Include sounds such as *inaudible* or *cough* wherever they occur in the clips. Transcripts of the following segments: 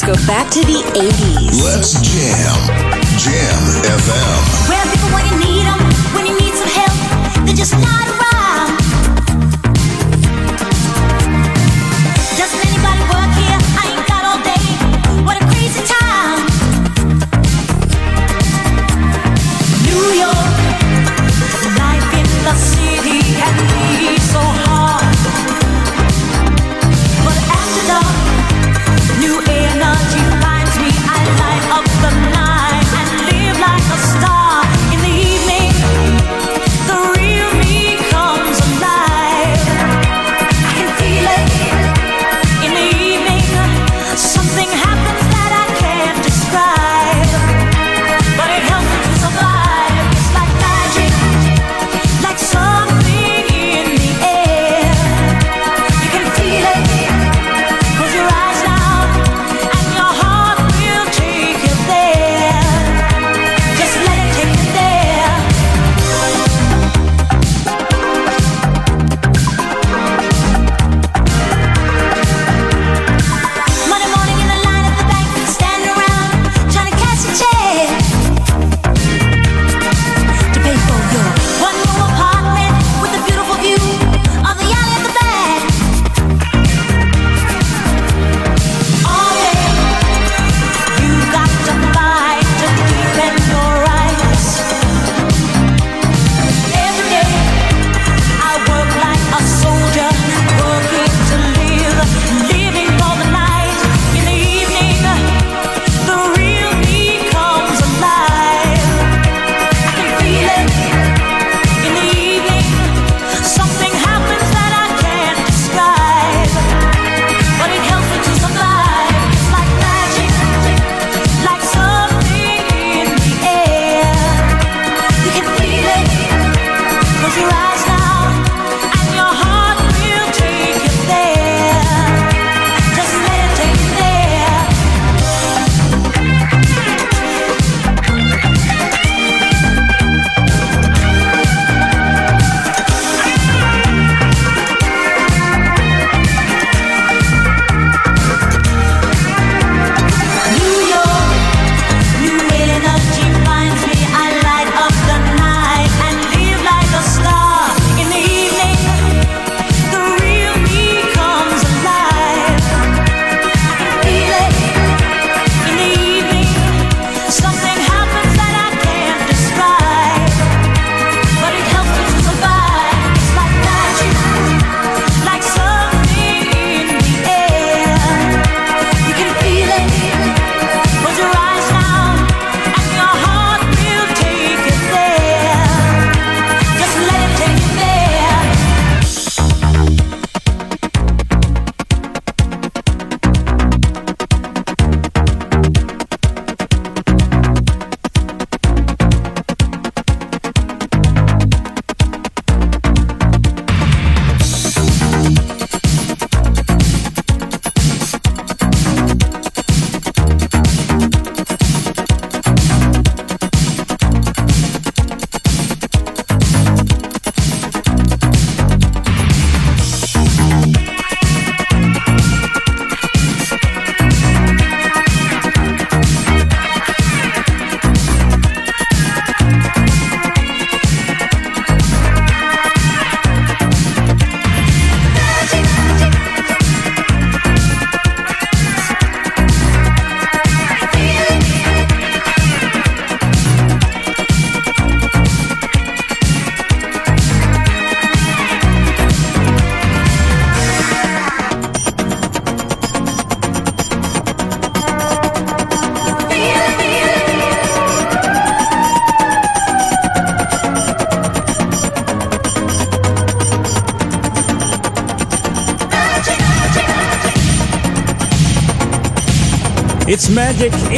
Let's go back to the 80s. Let's jam. Jam FM. Where people when you need 'em, when you need some help, they're just not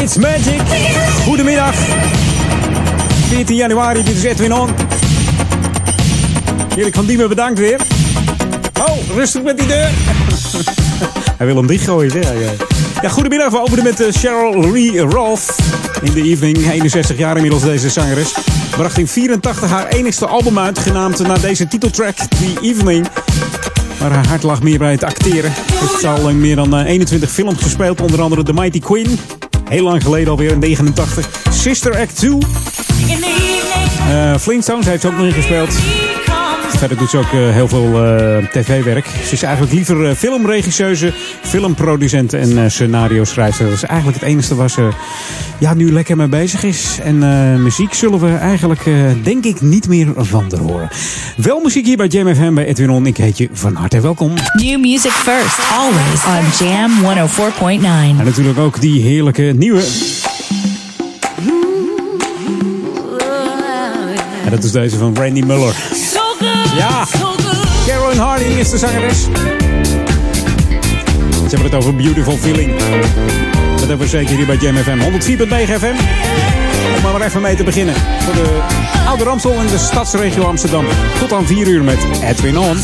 it's magic. Goedemiddag. 14 januari, dit is Edwin On. Erik van Diemen, bedankt weer. Oh, rustig met die deur. *laughs* Hij wil hem dichtgooien, zeg. Ja, ja, goedemiddag. We openen met uh, Cheryl Lee Rolfe. In the evening, 61 jaar inmiddels deze zangeres. Bracht in 84 haar enigste album uit, genaamd naar deze titeltrack, The Evening. Maar haar hart lag meer bij het acteren. Heeft al in meer dan 21 eh, films gespeeld, onder andere The Mighty Queen. Heel lang geleden alweer, in 89. Sister Act 2. Uh, Flintstones heeft ze ook nog in gespeeld. Verder doet ze ook uh, heel veel uh, tv-werk. Ze is eigenlijk liever filmregisseuse, filmproducent en scenario schrijfster. Dat is eigenlijk het enige waar ze ja, nu lekker mee bezig is. En muziek zullen we eigenlijk, denk ik, niet meer van haar horen. Wel muziek hier bij Jam FM bij Edwin On. Ik heet je van harte welkom. New music first, always on Jam 104.9. En natuurlijk ook die heerlijke nieuwe... En dat is deze van Randy Muller. Ja, Caroline Harding is de zangeres. Ze hebben het over Beautiful Feeling. Hebben we zeker hier bij Jam FM. 104.9 FM. Om maar, maar even mee te beginnen. Voor de Oude Ramsel in de stadsregio Amsterdam. Tot aan 4 uur met Edwin On.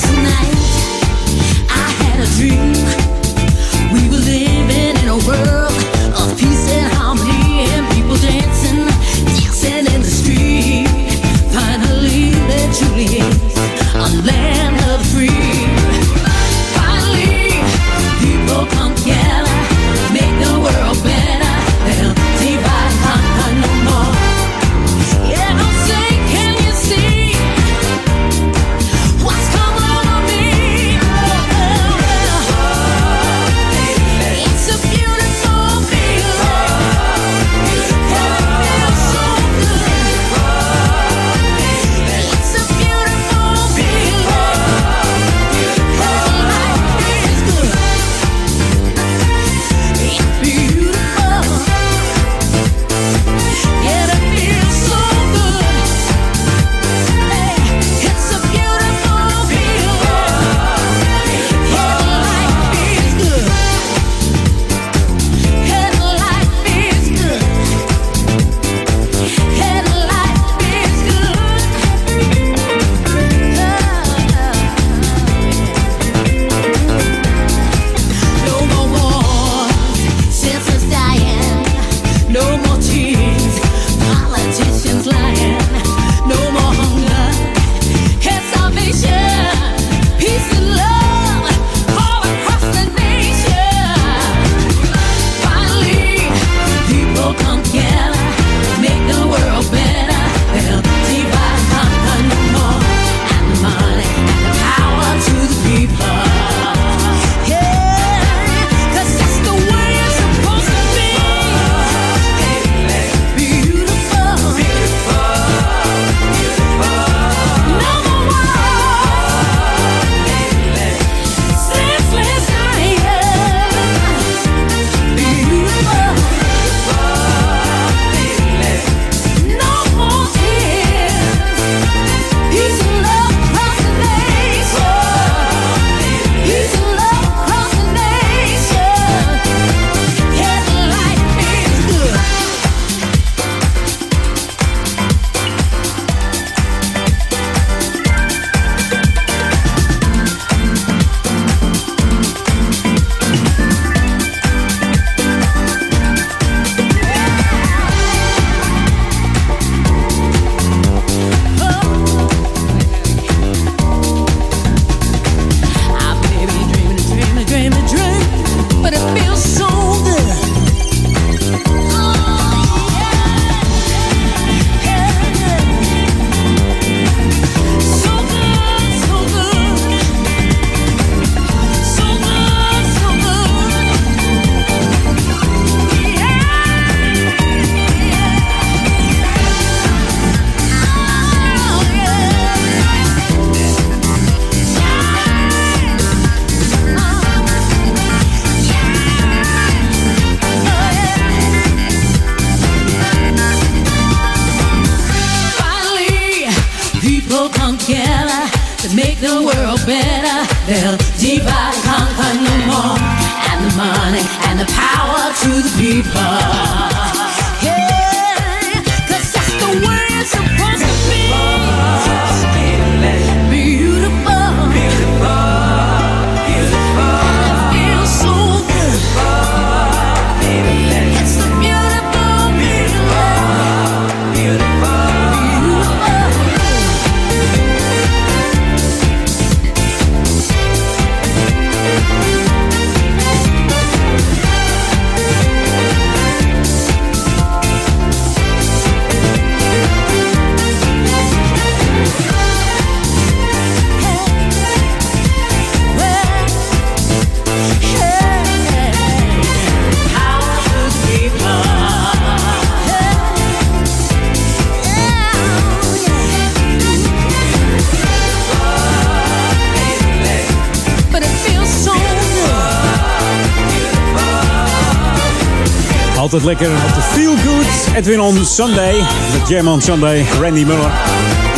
Altijd lekker op de Feel Good. Edwin on Sunday. De Jam on Sunday. Randy Muller.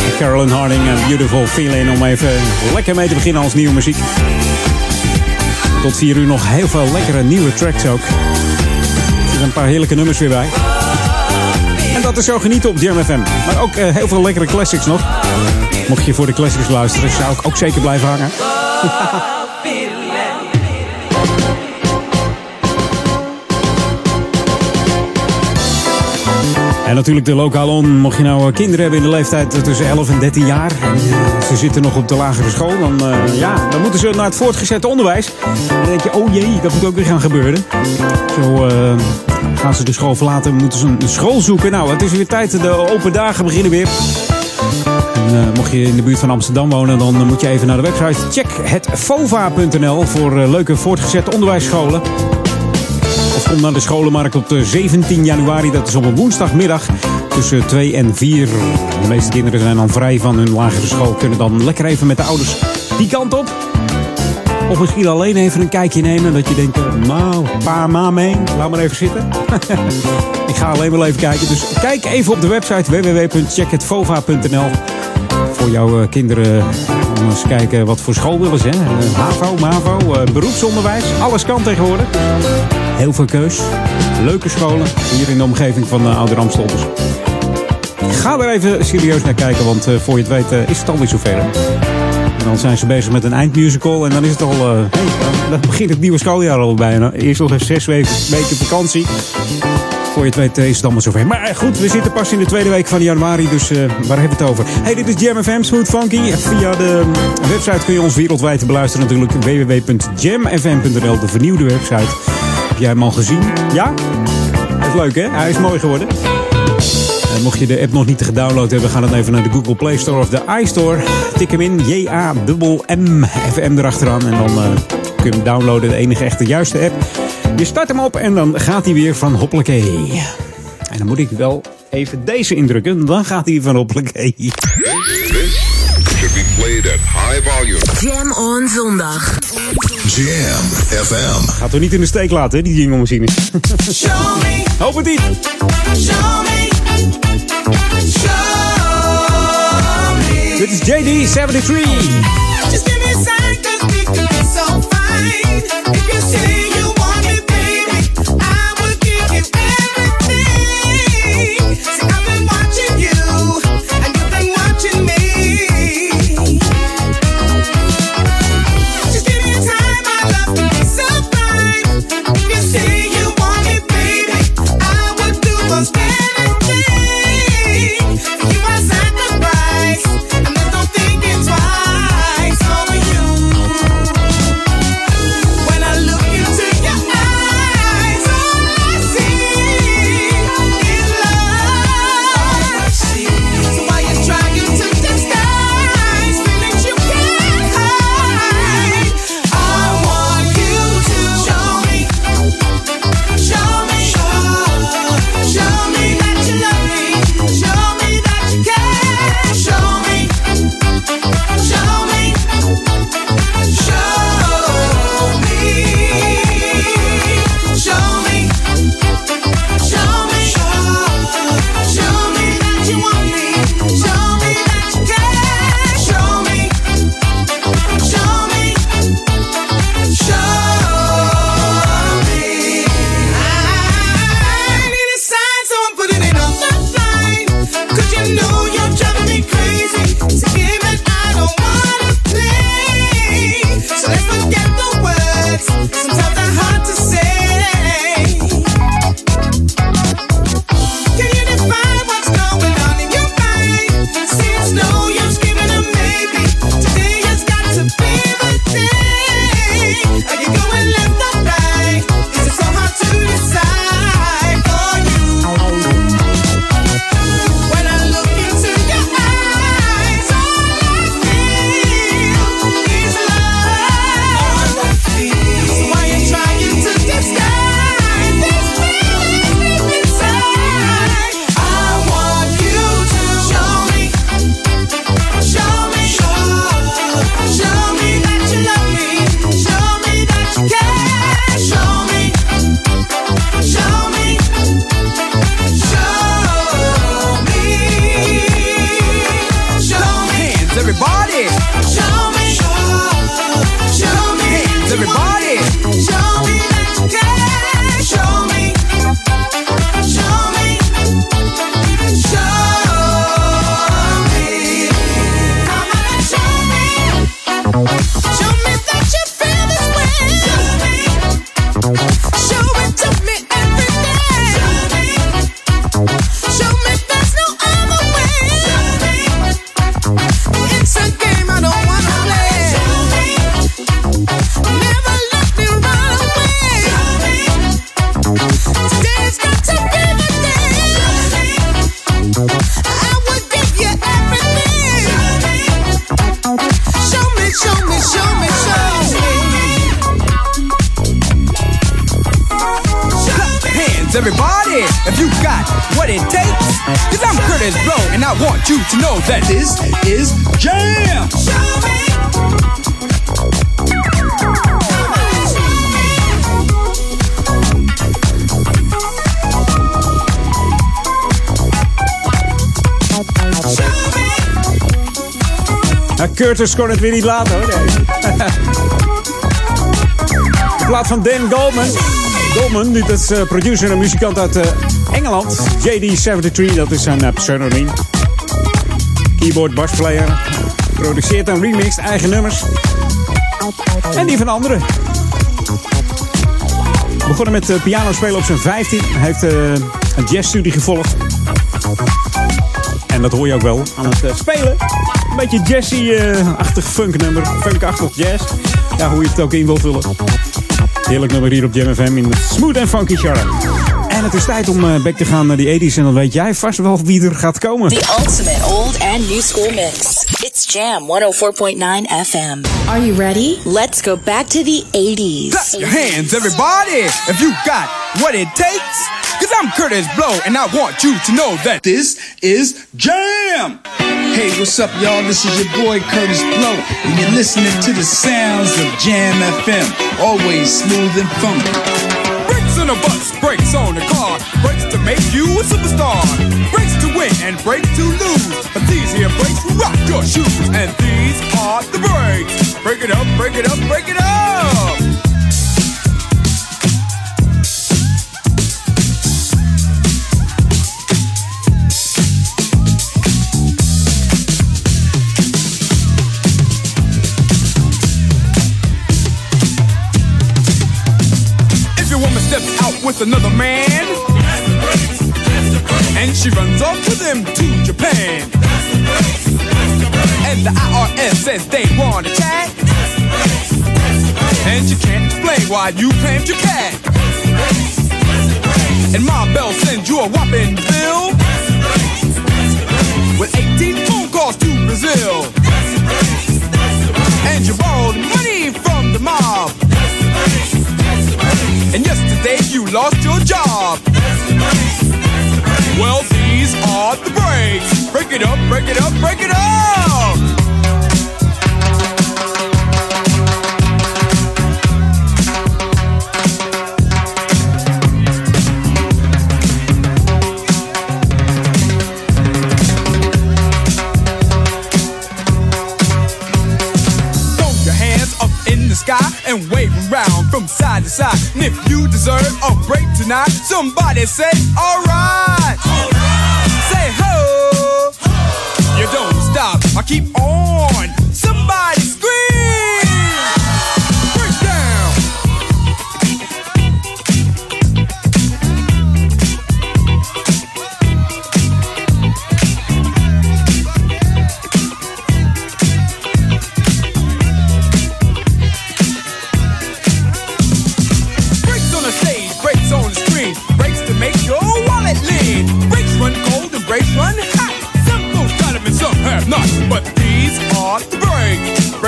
En Carolyn Harding. Een beautiful feeling om even lekker mee te beginnen als nieuwe muziek. Tot 4 uur nog heel veel lekkere nieuwe tracks ook. Er zitten een paar heerlijke nummers weer bij. En dat is zo genieten op Jam FM. Maar ook eh, heel veel lekkere classics nog. Mocht je voor de classics luisteren, zou ik ook zeker blijven hangen. *laughs* En natuurlijk de lokale on. Mocht je nou eh, kinderen hebben in de leeftijd tussen 11 en 13 jaar. En eh, ze zitten nog op de lagere school. Dan, eh, ja, dan moeten ze naar het voortgezet onderwijs. Dan denk je, oh jee, dat moet ook weer gaan gebeuren. Zo gaan ze de school verlaten. Moeten ze een school zoeken. Nou, het is weer tijd. De open dagen beginnen weer. En, mocht je in de buurt van Amsterdam wonen, dan moet je even naar de website. Check hetfova.nl voor eh, leuke voortgezet onderwijsscholen. Of kom naar de scholenmarkt op de 17 januari. Dat is op een woensdagmiddag tussen 2 en 4. De meeste kinderen zijn dan vrij van hun lagere school. Kunnen dan lekker even met de ouders die kant op. Of misschien alleen even een kijkje nemen. Dat je denkt, eh, nou, pa, ma mee. Laat maar even zitten. *laughs* Ik ga alleen wel even kijken. Dus kijk even op de website www.checkhetvova.nl voor jouw eh, kinderen. Om eens kijken wat voor school willen ze. hè. Eh, HAVO, MAVO, eh, beroepsonderwijs. Alles kan tegenwoordig. Heel veel keus. Leuke scholen hier in de omgeving van uh, Ouder Amstel. Dus ga er even serieus naar kijken, want eh, voor je het weet eh, is het alweer zover. En dan zijn ze bezig met een eindmusical en dan is het al... hey, begint het nieuwe schooljaar al bijna. Eerst nog eens zes weken, weken vakantie. Voor je het weet is het allemaal zover. Maar goed, we zitten pas in de tweede week van januari, dus waar hebben we het over? Hey, dit is Jam FM, Funky. Via de website kun je ons wereldwijd beluisteren natuurlijk. www.jamfm.nl, de vernieuwde website. Heb jij hem al gezien? Ja? Dat is leuk, hè? Hij is mooi geworden. En mocht je de app nog niet gedownload hebben, ga dan even naar de Google Play Store of de iStore. Tik hem in, J-A-M-M, even M erachteraan. En dan eh, kun je hem downloaden, de enige echte juiste app. Je start hem op en dan gaat hij weer van hoppelakee. En dan moet ik wel even deze indrukken, dan gaat hij van hoppelakee. Played at high volume. Jam on zondag. Jam FM. Gaat er niet in de steek laten, hè, die jingelmachine. Show me, Hoop het niet. show me, show me. Dit is JD73. Just give me a sign, 'cause we could be so fine. If you say Curtis kon het weer niet laten hoor. In *laughs* plaats van Dan Goldman. Goldman, dit is eh, producer en muzikant uit eh, Engeland. JD73, dat is zijn pseudoniem. Keyboard, basplayer. Produceert en remixt eigen nummers. En die van anderen. Begonnen met uh, piano spelen op zijn 15. Hij heeft een jazzstudie gevolgd. En dat hoor je ook wel aan het spelen. Een beetje jazzy-achtig funknummer. Funkachtig jazz. Ja, hoe je het ook in wilt vullen. Heerlijk nummer hier op Jam FM in Smooth and Funky Charlotte. En het is tijd om uh, back te gaan naar die 80s. En dan weet jij vast wel wie er gaat komen. The ultimate old and new school mix. It's Jam 104.9 FM. Are you ready? Let's go back to the 80s. Clap your hands, everybody, if you got what it takes. Cause I'm Curtis Blow, and I want you to know that this is Jam. Hey, what's up, y'all? This is your boy Curtis Blow, and you're listening to the sounds of Jam FM. Always smooth and funky. Brakes on a bus, brakes on a car, brakes to make you a superstar. Brakes to win and brakes to lose. But these here brakes will rock your shoes, and these are the brakes. Break it up, break it up, break it up. With another man, and she runs off with him to Japan, and the IRS says they want to chat, and you can't explain why you claimed your cat, and my Bell sends you a whopping bill. With 18 phone calls to Brazil, and you borrowed money from the mob. And yesterday you lost your job. Well, these are the breaks. Break it up, break it up, break it up. Throw your hands up in the sky and wave around from side to side. And if you deserve a break tonight, somebody say, alright. Say ho. You don't stop. I keep on. Somebody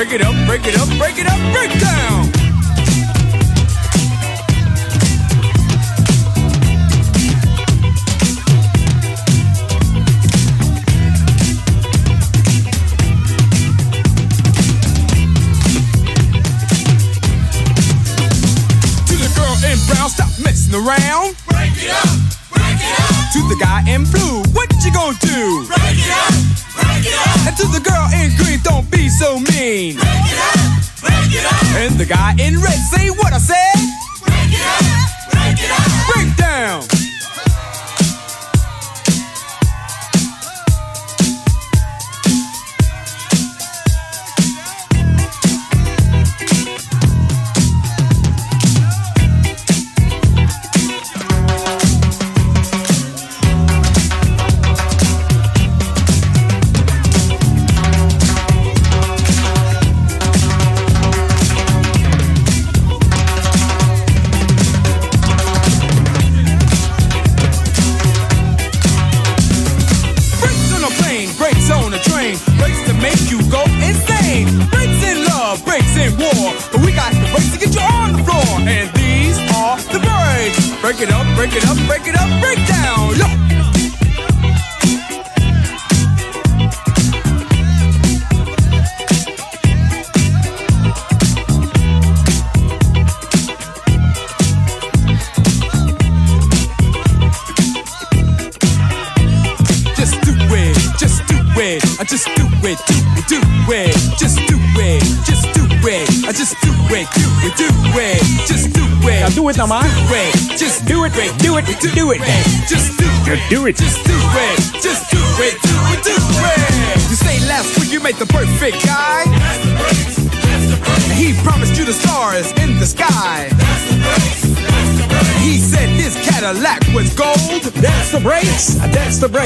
Break it up, break it up, break it up, break down. To the girl in brown, stop messing around. Break it up, break it up. To the guy in blue,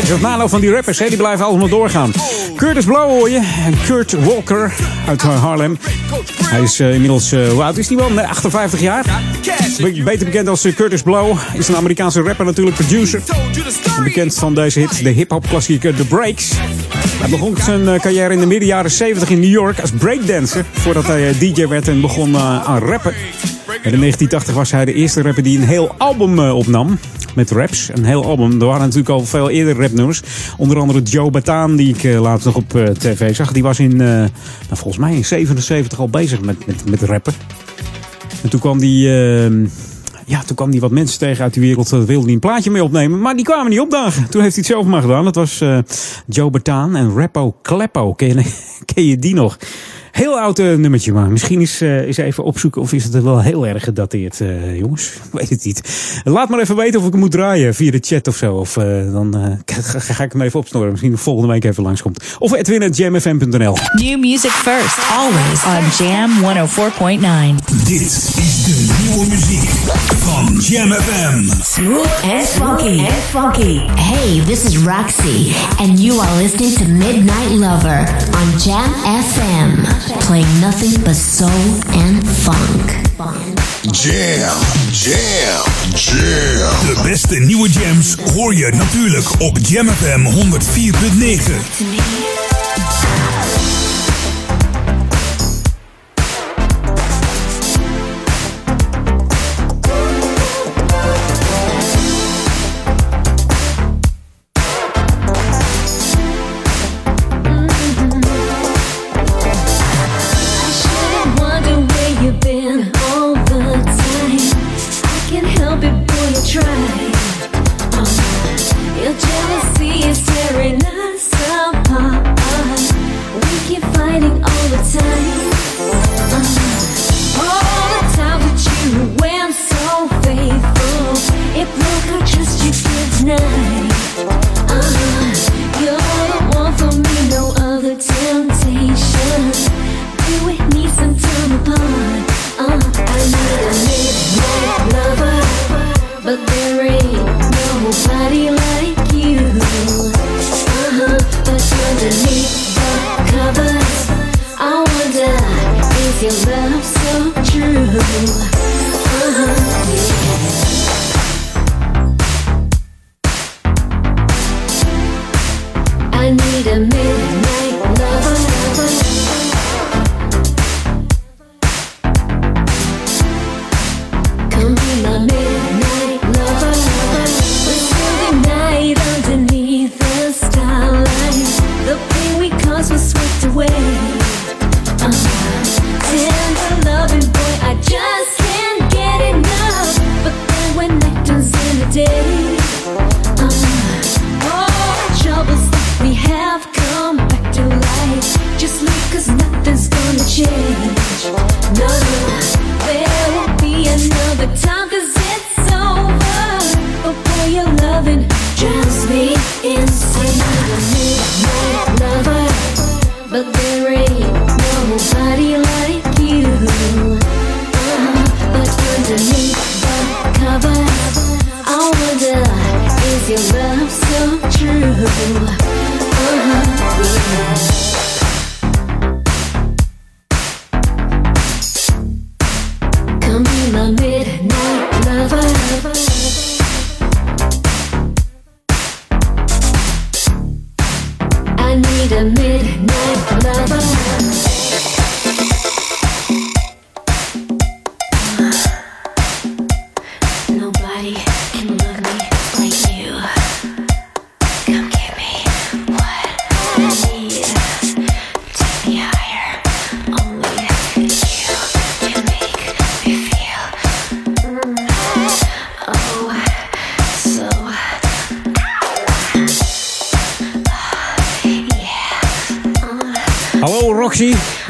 Het nalo van die rappers, hè, die blijven allemaal doorgaan. Curtis Blow hoor je. En Kurt Walker uit eh, Harlem. Hij is eh, inmiddels, eh, hoe oud is die man? 58 jaar. Be- Beter bekend als Curtis Blow. Is een Amerikaanse rapper natuurlijk, producer. Bekend van deze hit, de hip-hop klassieker The Breaks. Hij begon zijn carrière in de midden jaren 70 in New York als breakdancer. Voordat hij DJ werd en begon aan rappen. En in 1980 was hij de eerste rapper die een heel album opnam. Met raps, een heel album. Er waren natuurlijk al veel eerder rapnummers. Onder andere Joe Bataan, die ik eh, laatst nog op eh, tv zag. Die was in, eh, nou, volgens mij in 77 al bezig met, met, met rappen. En toen kwam die... eh, ja, toen kwam hij wat mensen tegen uit die wereld. Dat wilde hij een plaatje mee opnemen. Maar die kwamen niet opdagen. Toen heeft hij het zelf maar gedaan. Dat was Joe Bataan en Rappo Kleppo. Ken je, *laughs* ken je die nog? Heel oud eh, nummertje, maar misschien is, eh, is even opzoeken of is het wel heel erg gedateerd, eh, jongens. *laughs* Ik weet het niet. Laat maar even weten of ik hem moet draaien via de chat of zo. Of eh, dan eh, *laughs* ga, ga ik hem even opsnorren. Misschien de volgende week even langskomt. Of edwin.jamfm.nl. New music first, always on Jam 104.9. Dit is de nieuwe muziek van Jam FM. Smooth and funky. And funky. Hey, this is Roxy, and you are listening to Midnight Lover on Jam FM, playing nothing but soul and funk. Jam, jam, jam. De beste nieuwe jams hoor je natuurlijk op Jam FM 104.9.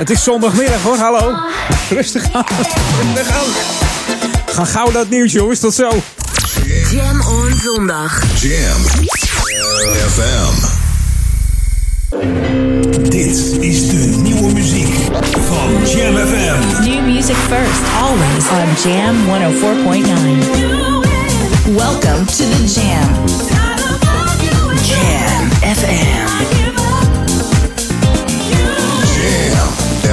het is zondagmiddag hoor, hallo. Rustig aan, rustig aan. Ga gauw dat nieuws jongens, tot zo. Jam on zondag. Jam FM. Dit is de nieuwe muziek van Jam FM. New music first, always on Jam 104.9. Welcome to the Jam. Jam FM.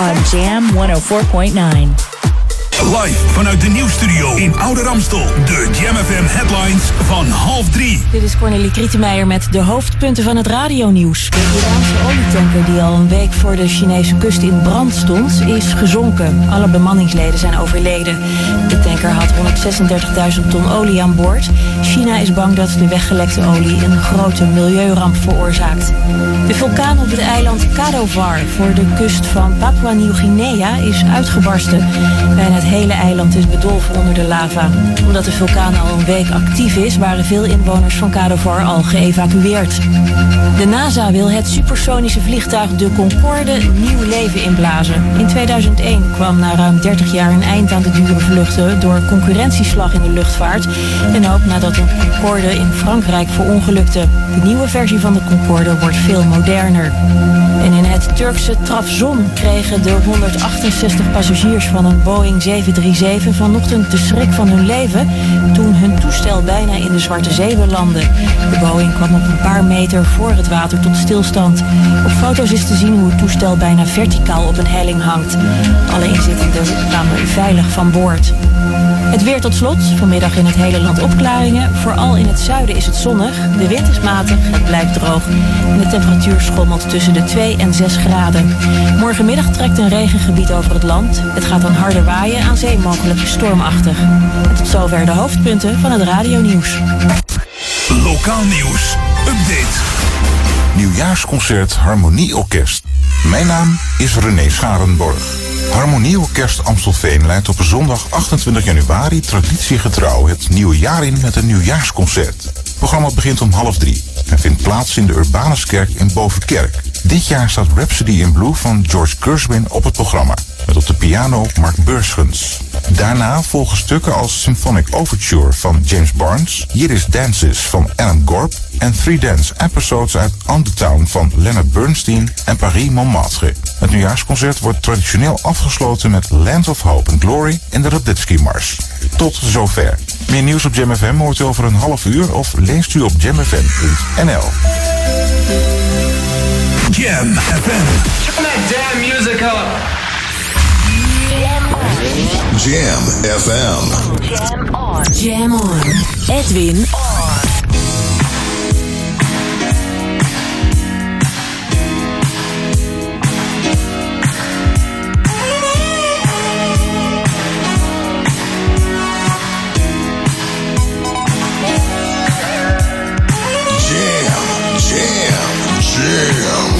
on Jam 104.9. Live vanuit de nieuwsstudio in Oude Ramstel. De Jam FM headlines van half drie. Dit is Cornelie Krietenmeijer met de hoofdpunten van het radionieuws. De Iraanse olietanker die al een week voor de Chinese kust in brand stond, is gezonken. Alle bemanningsleden zijn overleden. De had 136.000 ton olie aan boord. China is bang dat de weggelekte olie een grote milieuramp veroorzaakt. De vulkaan op het eiland Kadovar voor de kust van Papua Nieuw-Guinea is uitgebarsten. Bijna het hele eiland is bedolven onder de lava. Omdat de vulkaan al een week actief is, waren veel inwoners van Kadovar al geëvacueerd. De NASA wil het supersonische vliegtuig de Concorde nieuw leven inblazen. In 2001 kwam na ruim 30 jaar een eind aan de dure vluchten door concurrentieslag in de luchtvaart. En ook nadat een Concorde in Frankrijk verongelukte. De nieuwe versie van de Concorde wordt veel moderner. En in het Turkse Trabzon kregen de 168 passagiers van een Boeing 737 vanochtend de schrik van hun leven toen hun toestel bijna in de Zwarte Zee belandde. De Boeing kwam op een paar meter voor het water tot stilstand. Op foto's is te zien hoe het toestel bijna verticaal op een helling hangt. Alle inzittenden kwamen veilig van boord. Het weer tot slot. Vanmiddag in het hele land opklaringen. Vooral in het zuiden is het zonnig. De wind is matig, het blijft droog. En de temperatuur schommelt tussen de 2 en 6 graden. Morgenmiddag trekt een regengebied over het land. Het gaat dan harder waaien, aan zee mogelijk stormachtig. En tot zover de hoofdpunten van het radionieuws. Lokaal nieuws. Update. Nieuwjaarsconcert Harmonieorkest. Mijn naam is René Scharenborg. Harmonieorkest Amstelveen leidt op zondag 28 januari traditiegetrouw het nieuwe jaar in met een nieuwjaarsconcert. Het programma begint om half drie en vindt plaats in de Urbanuskerk in Bovenkerk. Dit jaar staat Rhapsody in Blue van George Gershwin op het programma. Met op de piano Mark Beurschens. Daarna volgen stukken als Symphonic Overture van James Barnes, Yiddish Dances van Alan Gorb en Three Dance Episodes uit On the Town van Leonard Bernstein en Paris Montmartre. Het nieuwjaarsconcert wordt traditioneel afgesloten met Land of Hope and Glory en de Radetzky Mars. Tot zover. Meer nieuws op Jam FM hoort u over een half uur of leest u op jamfm.nl. Jam FM. Turn that damn music up. Jam FM. Jam on. Jam on. Edwin on. Jam, jam, jam.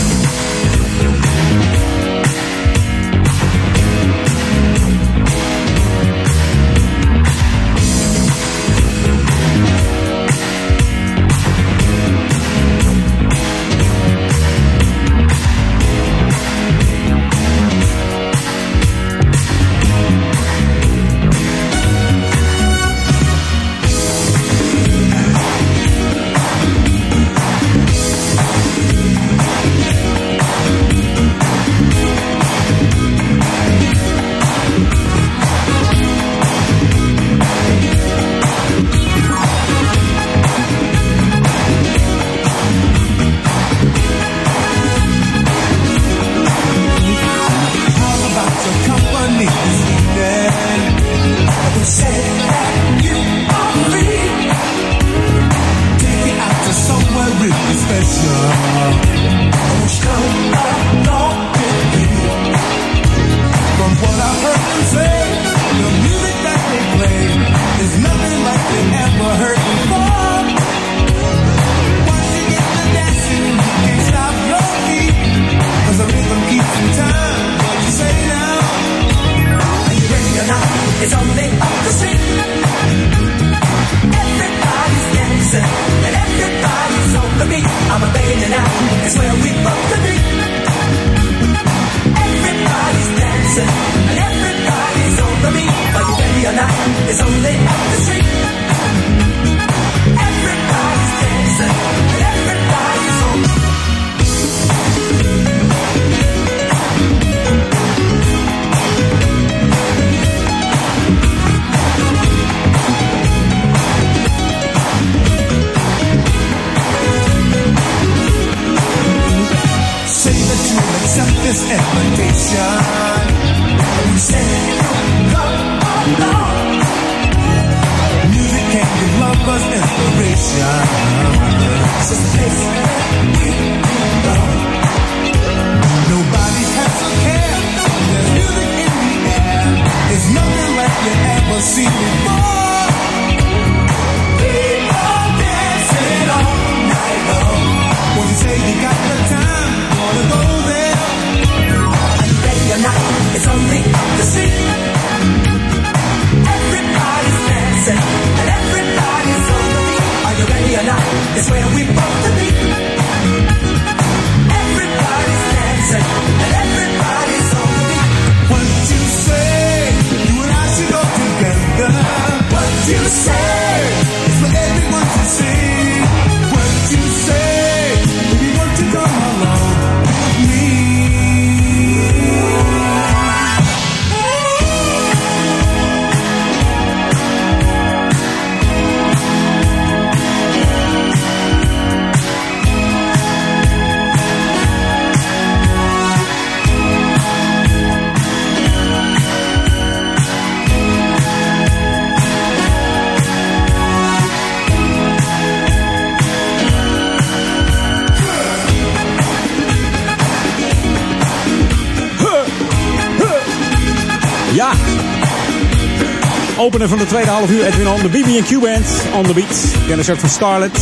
Van de tweede half uur. Edwin on de BB&Q Band. On the beat. Kennis ook van Starlet.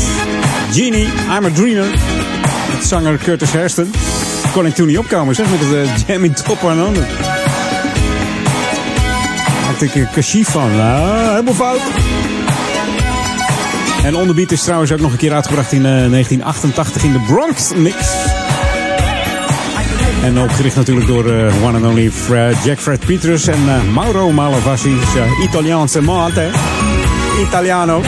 Genie. I'm a Dreamer. Met zanger Curtis Hairston. Kon ik toen niet opkomen zeg. Met het uh, Jam in Top 100. Had ik een kashif van. Nou, helemaal fout. En On The Beat is trouwens ook nog een keer uitgebracht in eh, 1988 in de Bronx Mix. En opgericht natuurlijk door eh, one and only Fred, Jack Fred Petrus en eh, Mauro Malavasi. Uh, Italiaanse maat, hè? Italiano.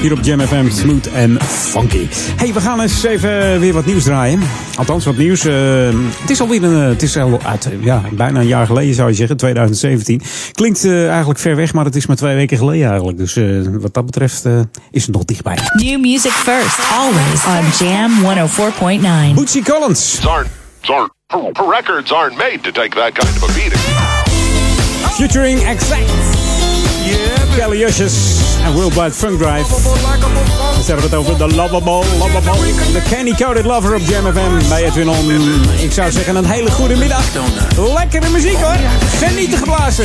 Hier op Jam FM, smooth en funky. hey, we gaan eens even weer wat nieuws draaien. Althans, wat nieuws. eh, het is alweer een, het is al uit, ja, bijna een jaar geleden zou je zeggen, 2017. Klinkt eh, eigenlijk ver weg, maar het is maar twee weken geleden eigenlijk. Dus eh, wat dat betreft eh, is het nog dichtbij. New music first, always on Jam 104.9. Bootsy Collins. Aren't, aren't records aren't made to take that kind of a beating. Featuring Exact. Kelly Ushes en Worldwide Funk Drive. Dus hebben we het over de Lovable, Lovable. De Candy Coated Lover op Jam FM bij Edwin On. Ik zou zeggen een hele goede middag. Lekkere muziek hoor. Geniet te geblazen.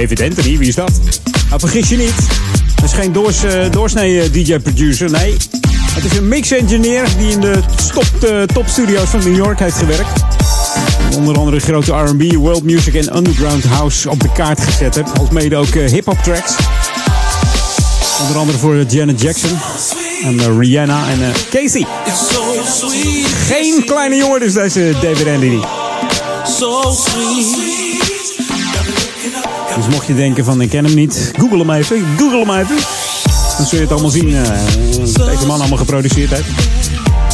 David Anthony, wie is dat? Nou, vergis je niet. Het is geen doors, eh, doorsnee DJ-producer, nee. Het is een mix-engineer die in de top, eh, topstudio's van New York heeft gewerkt. Onder andere grote R&B, world music en underground house op de kaart gezet heeft. Als mede ook eh, hip-hop tracks. Onder andere voor eh, Janet Jackson en eh, Rihanna en eh, Casey. Geen kleine jongen dus deze David Anthony. So sweet. Dus mocht je denken van ik ken hem niet, google hem even. Google hem even. Dan zul je het allemaal zien. wat deze man allemaal geproduceerd heeft.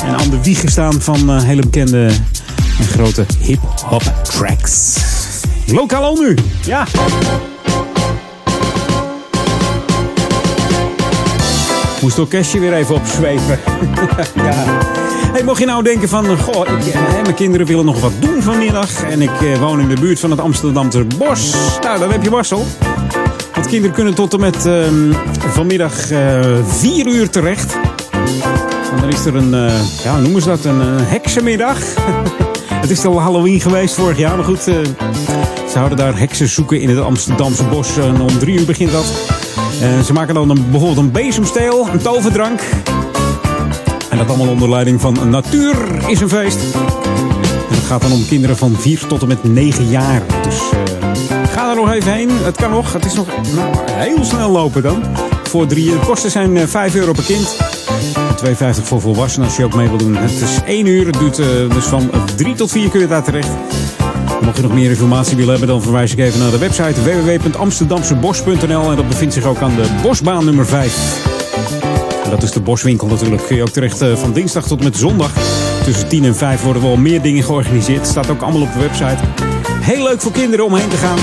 En aan de wieg gestaan van eh, hele bekende en grote hip-hop tracks. Lokaal al nu. Ja. Moest het orkestje weer even opzweven. *laughs* ja. Hey, mocht je nou denken van, goh, ik, eh, mijn kinderen willen nog wat doen vanmiddag. En ik eh, woon in de buurt van het Amsterdamse bos. Nou, dan heb je Wassel. Want kinderen kunnen tot en met ehm, vanmiddag eh 4 uur terecht. En dan is er een, eh, ja, noemen ze dat? Een eh, heksenmiddag. *laughs* het is al Halloween geweest vorig jaar, maar goed. eh, ze houden daar heksen zoeken in het Amsterdamse bos. En om drie uur begint dat. Ze maken dan een, bijvoorbeeld een bezemsteel, een toverdrank. En dat allemaal onder leiding van Natuur is een feest. Het gaat dan om kinderen van 4 tot en met 9 jaar. Dus eh, ga er nog even heen. Het kan nog. Het is nog heel snel lopen dan. Voor drie, de kosten zijn eh, 5 euro per kind. En 2,50 voor volwassenen als je ook mee wil doen. Het is 1 uur. Het duurt eh, dus van 3 tot 4 kun je daar terecht. Mocht je nog meer informatie willen hebben, dan verwijs ik even naar de website www.amsterdamsebos.nl. En dat bevindt zich ook aan de Bosbaan nummer 5. Dat is de Boswinkel natuurlijk. Kun je ook terecht eh, van dinsdag tot met zondag. Tussen 10 en 5 worden wel meer dingen georganiseerd. Staat ook allemaal op de website. Heel leuk voor kinderen om heen te gaan.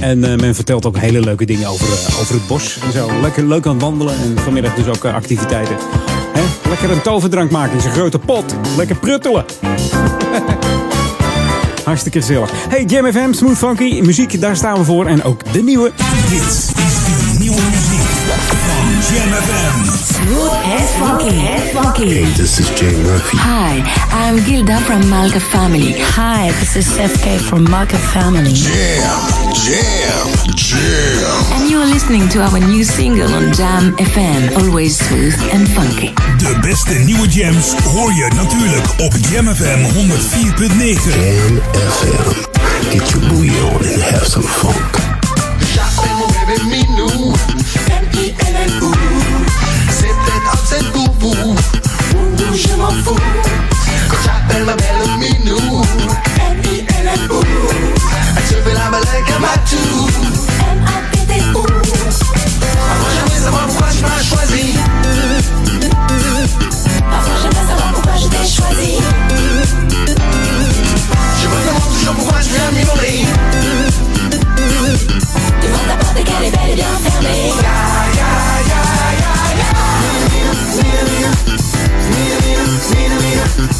En eh, men vertelt ook hele leuke dingen over, eh, over het bos en zo. Lekker leuk aan wandelen en vanmiddag dus ook activiteiten. Hè? Lekker een toverdrank maken in zijn grote pot. Lekker pruttelen. *laughs* Hartstikke gezellig. Hey, Jam FM, Smooth Funky, muziek, daar staan we voor. En ook de nieuwe. Dit is nieuwe muziek van Jam FM. Smooth and funky. And funky. Hey, this is Jay Murphy. Hi, I'm Gilda from Malka Family. Hi, this is FK from Malka Family. Jam, jam, jam. And you're listening to our new single on Jam FM. Always smooth and funky. De beste nieuwe jams hoor je natuurlijk op Jam FM 104.9. Jam FM. Get your booty on and have some funk. C'est pour vous. Ouh, je m'en fous. Quand j'appelle ma belle Minou. M-I-N-N-O. Elle se fait la balèque à ma. M-A-T-T-O. Parfois j'aimerais savoir pourquoi tu m'as choisi. Parfois j'aimerais savoir pourquoi je t'ai choisi. Je me demande toujours pourquoi tu viens m'isoler. Devant ta porte qu'elle est belle et bien fermée. J'aime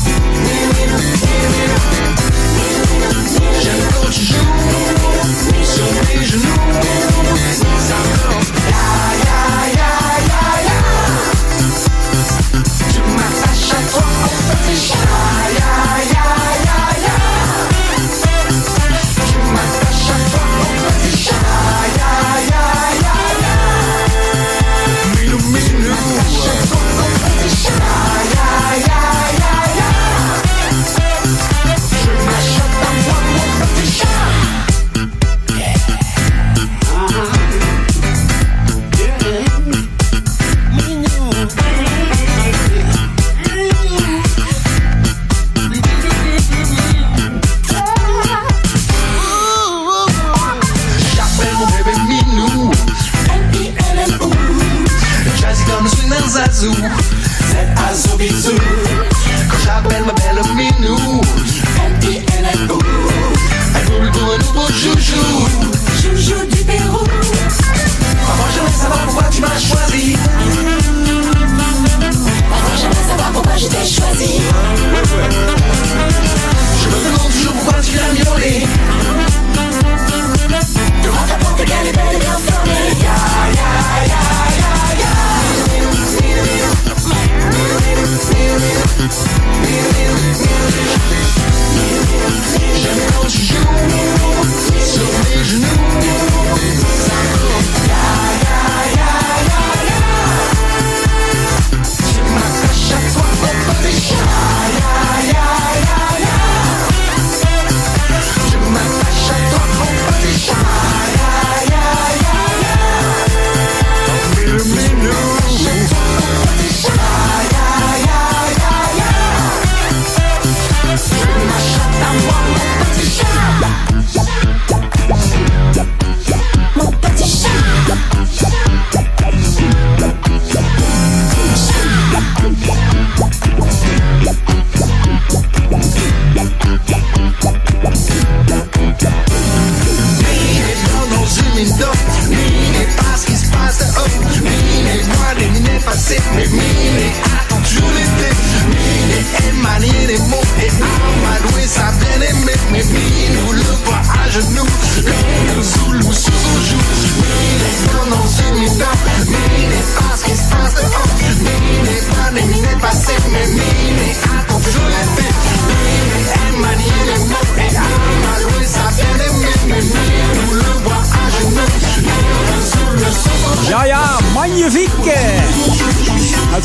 quand tu joues sur mes genoux.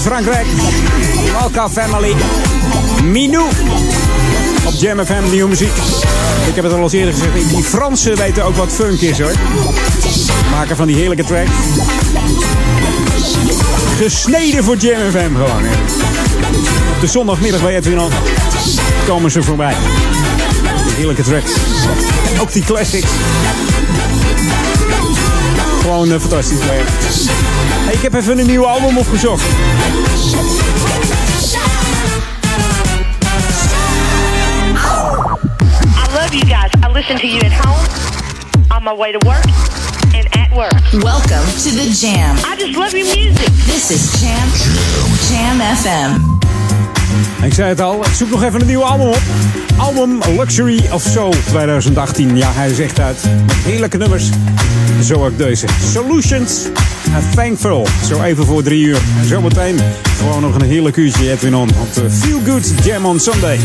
Frankrijk. Malka Family. Minou. Op Jam FM, nieuwe muziek. Ik heb het al eens eerder gezegd. Die Fransen weten ook wat funk is hoor. Maken van die heerlijke tracks. Gesneden voor Jam FM gewoon. Hè. Op de zondagmiddag bij Edwin al komen ze voorbij. Heerlijke tracks. En ook die classics. Gewoon eh, fantastisch werk. Hey, ik heb even een nieuw album opgezocht. I love you guys. I listen to you at home, on my way to work, and at work. Welcome to the Jam. I just love your music. This is Jam Jam FM. Ik zei het al, ik zoek nog even een nieuw album op. Album Luxury of Soul 2018. Ja, hij is echt uit. Met heerlijke nummers. Zo ook deze. Solutions Thankful. Zo even voor drie uur. En zometeen gewoon nog een heerlijk uurtje Edwin On. Op de Feel Good Jam on Sunday.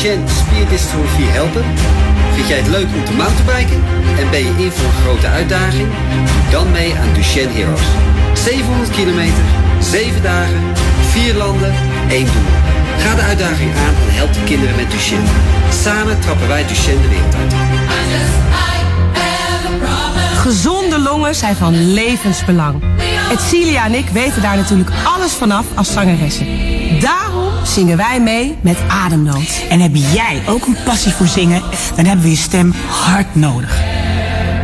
Duchenne spierdystrofie helpen? Vind jij het leuk om te mountainbiken? En ben je in voor een grote uitdaging? Doe dan mee aan Duchenne Heroes. 700 kilometer, 7 dagen, 4 landen, 1 doel. Ga de uitdaging aan en help de kinderen met Duchenne. Samen trappen wij Duchenne de wereld uit. Gezonde longen zijn van levensbelang. Etcilia en ik weten daar natuurlijk alles vanaf als zangeressen. Daarom zingen wij mee met Ademnood. En heb jij ook een passie voor zingen? Dan hebben we je stem hard nodig.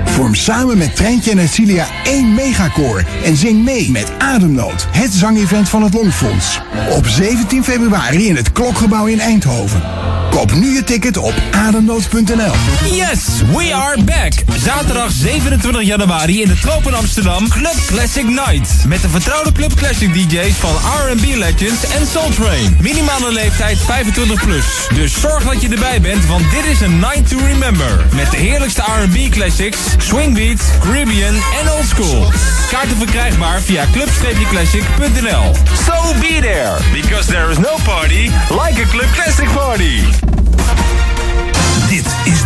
Vorm samen met Treintje en Etcilia één megakoor en zing mee met Ademnood, het zangevent van het Longfonds. Op 17 februari in het Klokgebouw in Eindhoven. Koop nu je ticket op ademnood.nl. Yes, we are back. Zaterdag 27 januari in de Tropen Amsterdam Club Classic Night. Met de vertrouwde Club Classic DJ's van R&B Legends en Soul Train. Minimale leeftijd 25 plus. Dus zorg dat je erbij bent, want dit is een night to remember. Met de heerlijkste R&B classics, swing beats, Caribbean en old school. Kaarten verkrijgbaar via club-classic.nl. So be there, because there is no party like a Club Classic party.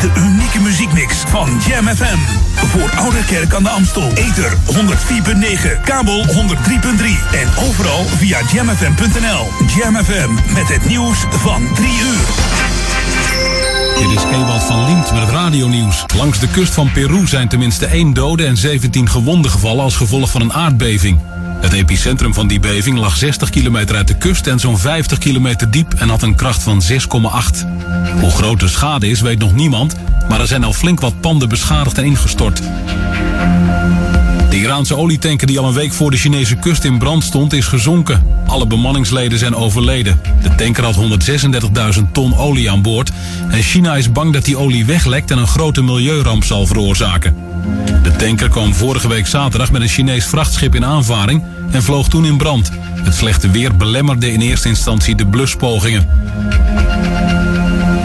De unieke muziekmix van Jam FM. Voor Oude Kerk aan de Amstel. Ether 104.9, kabel 103.3 en overal via jamfm.nl. Jam FM met het nieuws van 3 uur. Dit is Ewald van Liemt met het radionieuws. Langs de kust van Peru zijn tenminste één dode en 17 gewonden gevallen als gevolg van een aardbeving. Het epicentrum van die beving lag 60 kilometer uit de kust en zo'n 50 kilometer diep en had een kracht van 6,8. Hoe groot de schade is weet nog niemand, maar er zijn al flink wat panden beschadigd en ingestort. De Iraanse olietanker die al een week voor de Chinese kust in brand stond is gezonken. Alle bemanningsleden zijn overleden. De tanker had 136.000 ton olie aan boord. En China is bang dat die olie weglekt en een grote milieuramp zal veroorzaken. De tanker kwam vorige week zaterdag met een Chinees vrachtschip in aanvaring en vloog toen in brand. Het slechte weer belemmerde in eerste instantie de bluspogingen.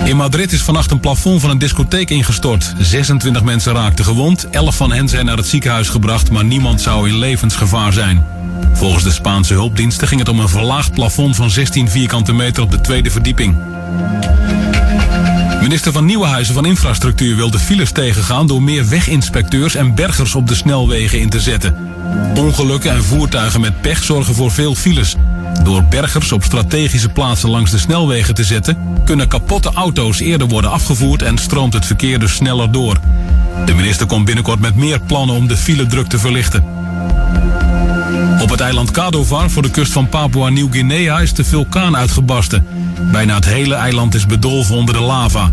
In Madrid is vannacht een plafond van een discotheek ingestort. 26 mensen raakten gewond, 11 van hen zijn naar het ziekenhuis gebracht, maar niemand zou in levensgevaar zijn. Volgens de Spaanse hulpdiensten ging het om een verlaagd plafond van 16 vierkante meter op de tweede verdieping. Minister van Nieuwenhuizen van Infrastructuur wil de files tegengaan door meer weginspecteurs en bergers op de snelwegen in te zetten. Ongelukken en voertuigen met pech zorgen voor veel files. Door bergers op strategische plaatsen langs de snelwegen te zetten, kunnen kapotte auto's eerder worden afgevoerd en stroomt het verkeer dus sneller door. De minister komt binnenkort met meer plannen om de filedruk te verlichten. Op het eiland Kadovar voor de kust van Papua Nieuw-Guinea is de vulkaan uitgebarsten. Bijna het hele eiland is bedolven onder de lava.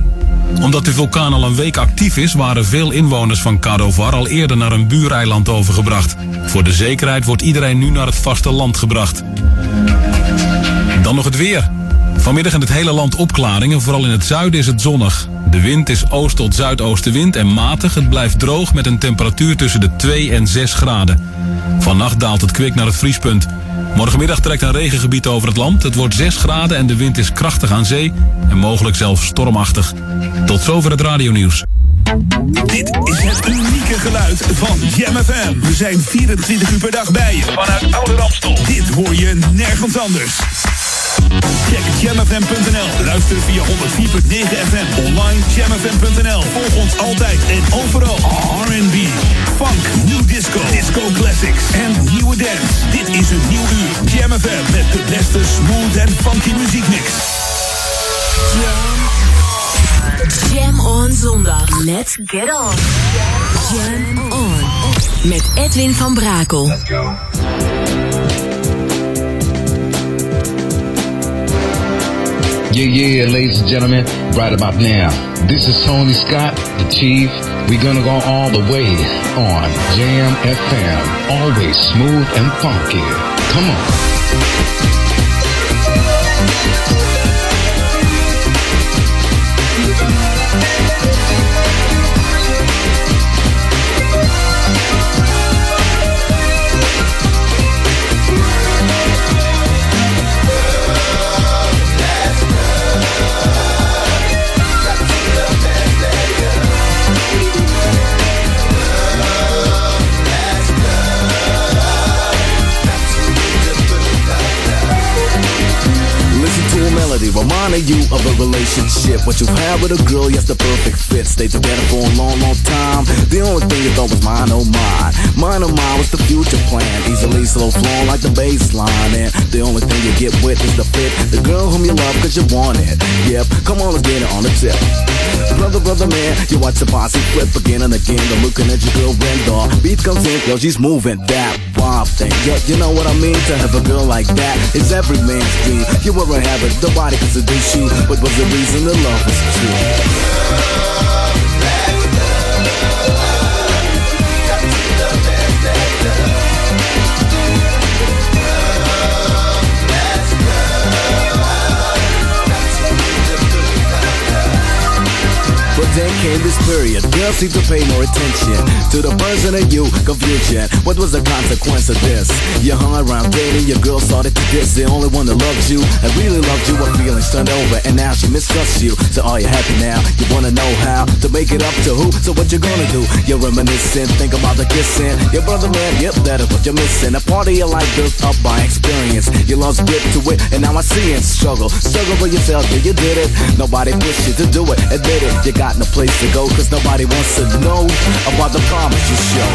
Omdat de vulkaan al een week actief is, waren veel inwoners van Kadovar al eerder naar een buureiland overgebracht. Voor de zekerheid wordt iedereen nu naar het vasteland gebracht. Dan nog het weer. Vanmiddag in het hele land opklaringen, vooral in het zuiden is het zonnig. De wind is oost tot zuidoostenwind en matig. Het blijft droog met een temperatuur tussen de 2 en 6 graden. Vannacht daalt het kwik naar het vriespunt. Morgenmiddag trekt een regengebied over het land. Het wordt 6 graden en de wind is krachtig aan zee en mogelijk zelfs stormachtig. Tot zover het radionieuws. Dit is het unieke geluid van Jam FM. We zijn 24 uur per dag bij je vanuit Oude Ramstel. Dit hoor je nergens anders. Check jamfm.nl. Luister via 104.9 FM. Online jamfm.nl. Volg ons altijd en overal. R&B, funk, new disco, disco classics en nieuwe dance. Dit is een nieuw uur. Jam FM met de beste smooth en funky muziekmix. Jam on zondag. Let's get on. Jam on. Met Edwin van Brakel. Yeah, yeah, ladies and gentlemen, right about now. This is Tony Scott, the Chief. We're gonna go all the way on Jam FM. Always smooth and funky. Come on. Reminding you of a relationship. What you've had with a girl, yes, the perfect fit. Stay together for a long, long time. The only thing you thought was mine, oh mine. Mine, oh mine was the future plan. Easily slow flowing like the baseline. And the only thing you get with is the fit. The girl whom you love cause you want it. Yep, come on, let's get it on the tip. Brother, brother, man, you watch the posse flip again and again. The looking at your girl the beat comes in, yo, she's moving that wild thing. Yeah, you know what I mean? To have a girl like that is every man's dream. You ever have it, nobody can seduce you, but was the reason the love was true. Then came this period, girls seem to pay more attention to the person of you, confusion. What was the consequence of this? You hung around dating, your girl started to diss the only one that loved you and really loved you. Her feelings turned over, and now she mistrusts you. So are you happy now? You wanna know how to make it up to who? So what you gonna do? You're reminiscing, think about the kissing. Your brother man, yep, that is what you're missing. A part of your life built up by experience. You lost grip to it, and now I see it. Struggle, struggle for yourself, yeah, you did it. Nobody pushed you to do it, admit it. You got no place to go, cause nobody wants to know about the promise you show.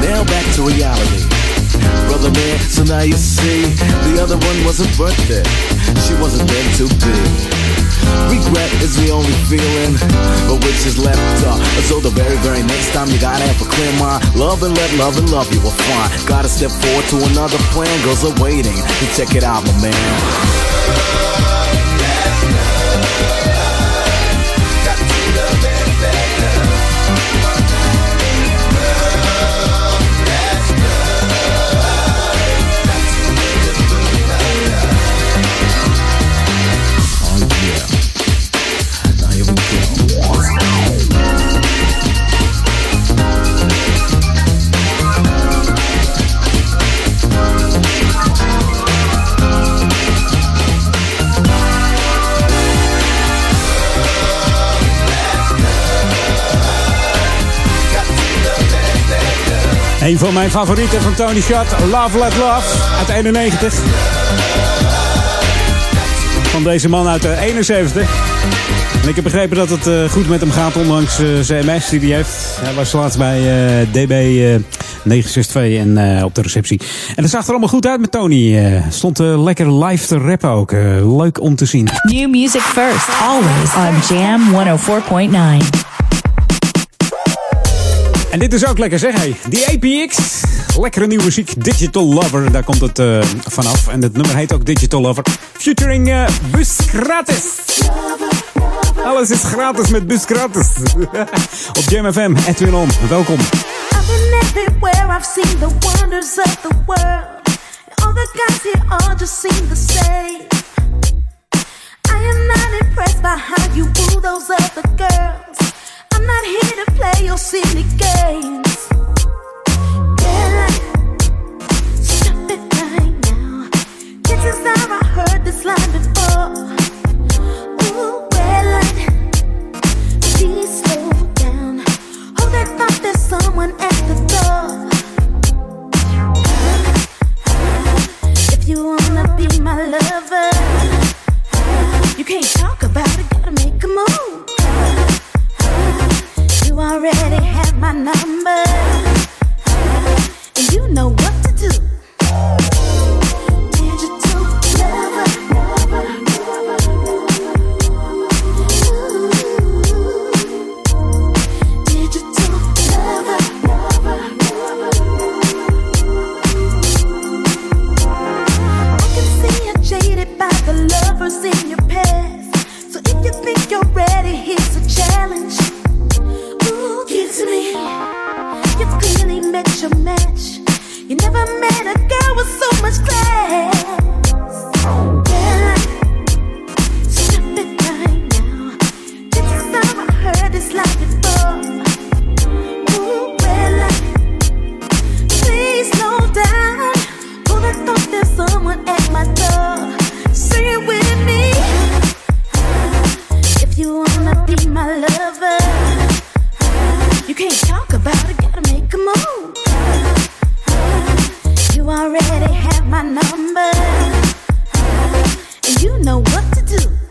Now back to reality. Brother man, so now you see, the other one wasn't worth it. She wasn't meant to be. Regret is the only feeling but which is left uh, up. So the very, very next time you gotta have a clear mind. Love and let love and love you will find. Gotta step forward to another plan. Girls are waiting check it out, my man. Van mijn favorieten van Tony Shot, Love Let Love, uit 91. Van deze man uit de 71. En ik heb begrepen dat het eh, goed met hem gaat, ondanks eh, zijn MS die hij heeft. Hij was laatst bij eh, DB eh, 962 en op de receptie. En het zag er allemaal goed uit met Tony. Stond lekker live te rappen ook. Leuk om te zien. New music first, always on Jam 104.9. En dit is ook lekker zeg, hey. Die APX. Lekkere nieuwe muziek. Digital Lover, daar komt het eh, vanaf. En het nummer heet ook Digital Lover. Featuring eh, Bus Gratis. Alles is gratis met Bus Gratis. *laughs* Op Jam FM, Edwin On. Welkom. I've been everywhere, I've seen the wonders of the world. All the guys here all just seem the same. I am not impressed by how you woo those other girls. You wanna be my lover, you can't talk about it, gotta make a move. You already have my number, and you know what to do. Digital lover, digital lover. I can see you're jaded by the lovers in your past. So if you think you're ready, here's a challenge. To me. You've clearly met your match. You never met a girl with so much class. Well, stop it right now. Heard this before. Ooh, well, uh, please slow down. There's someone at my door? Say it with me. If you wanna be my lover, you can't talk about it, gotta make a move. You already have my number, and you know what to do.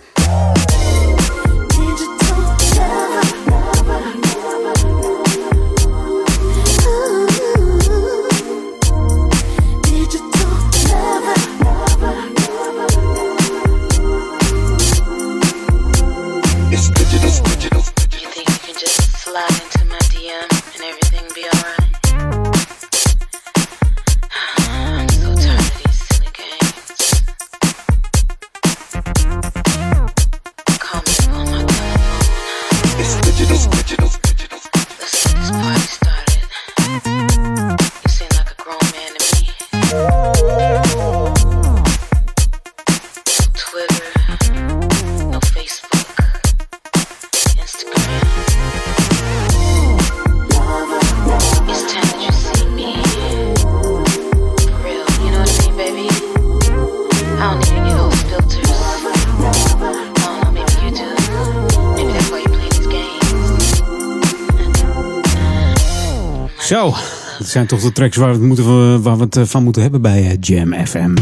Zo, dat zijn toch de tracks waar we het, moeten, waar we het eh, van moeten hebben bij eh, Jam FM.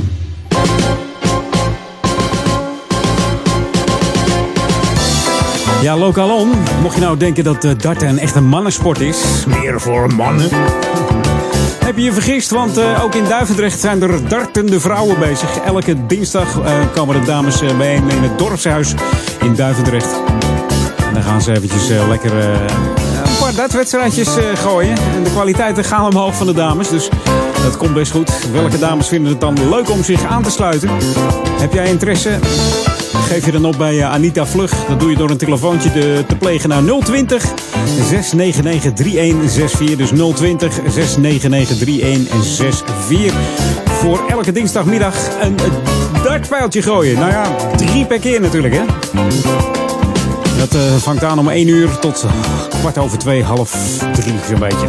Ja, lokaal on. Mocht je nou denken dat eh, darten een echte mannensport is, meer voor mannen. Heb je je vergist, want ook in Duivendrecht zijn er dartende vrouwen bezig. Elke dinsdag komen de dames eh, bijeen in het dorpshuis in Duivendrecht. En dan gaan ze eventjes lekker een paar dartwedstrijdjes eh, gooien. En de kwaliteiten gaan omhoog van de dames, dus dat komt best goed. Welke dames vinden het dan leuk om zich aan te sluiten? Heb jij interesse? Geef je dan op bij eh, Anita Vlug. Dat doe je door een telefoontje te, te plegen naar 020 699 3164. Dus 020 699 3164. Voor elke dinsdagmiddag een dartpijltje gooien. Nou ja, drie per keer natuurlijk hè. Dat eh, vangt aan om 1 uur tot kwart over 2, half 3 zo'n beetje.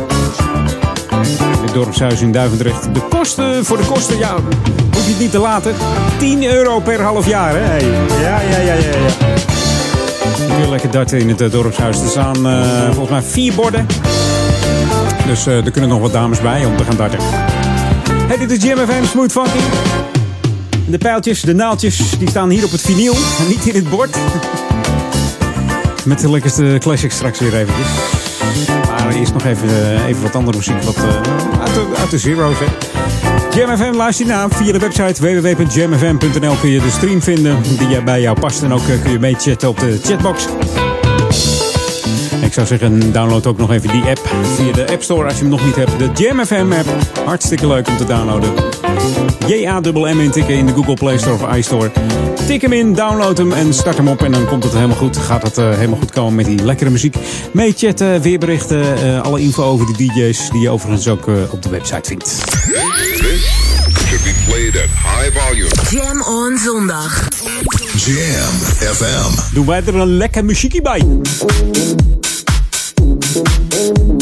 In het dorpshuis in Duivendrecht. De kosten, voor de kosten, ja, hoef je het niet te laten. 10 euro per half jaar, hè? Hey. Ja, ja, ja, ja, ja. Kunt lekker darten in het eh, dorpshuis. Er staan eh, volgens mij vier borden. Dus er kunnen nog wat dames bij om te gaan darten. Hey, dit is Jam FM Smooth Funky. De pijltjes, de naaldjes, die staan hier op het vinyl. en Niet in het bord. Met de lekkerste classics straks weer eventjes. Maar eerst nog even, eh, even wat andere muziek wat, eh, uit, de, uit de zero's. Hè. Jam FM, luister je via de website www.jamfm.nl kun je de stream vinden die bij jou past. En ook eh, kun je mee chatten op de chatbox. Ik zou zeggen, download ook nog even die app via de App Store als je hem nog niet hebt. De Jam FM app. Hartstikke leuk om te downloaden. J-A-M-M intikken in de Google Play Store of iStore. Tik hem in, download hem en start hem op. En dan komt het helemaal goed. Gaat het eh, helemaal goed komen met die lekkere muziek. Mee chatten, weerberichten, eh, alle info over de DJ's. Die je overigens ook eh, op de website vindt. This should be played at high volume. Jam on zondag. Jam FM. Doen wij er een lekker muziekje bij. Thank you.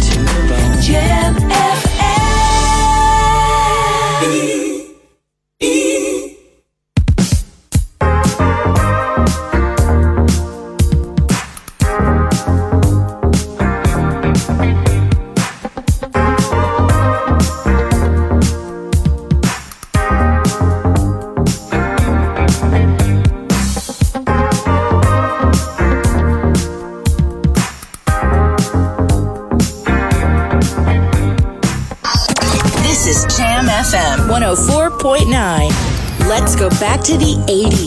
80s.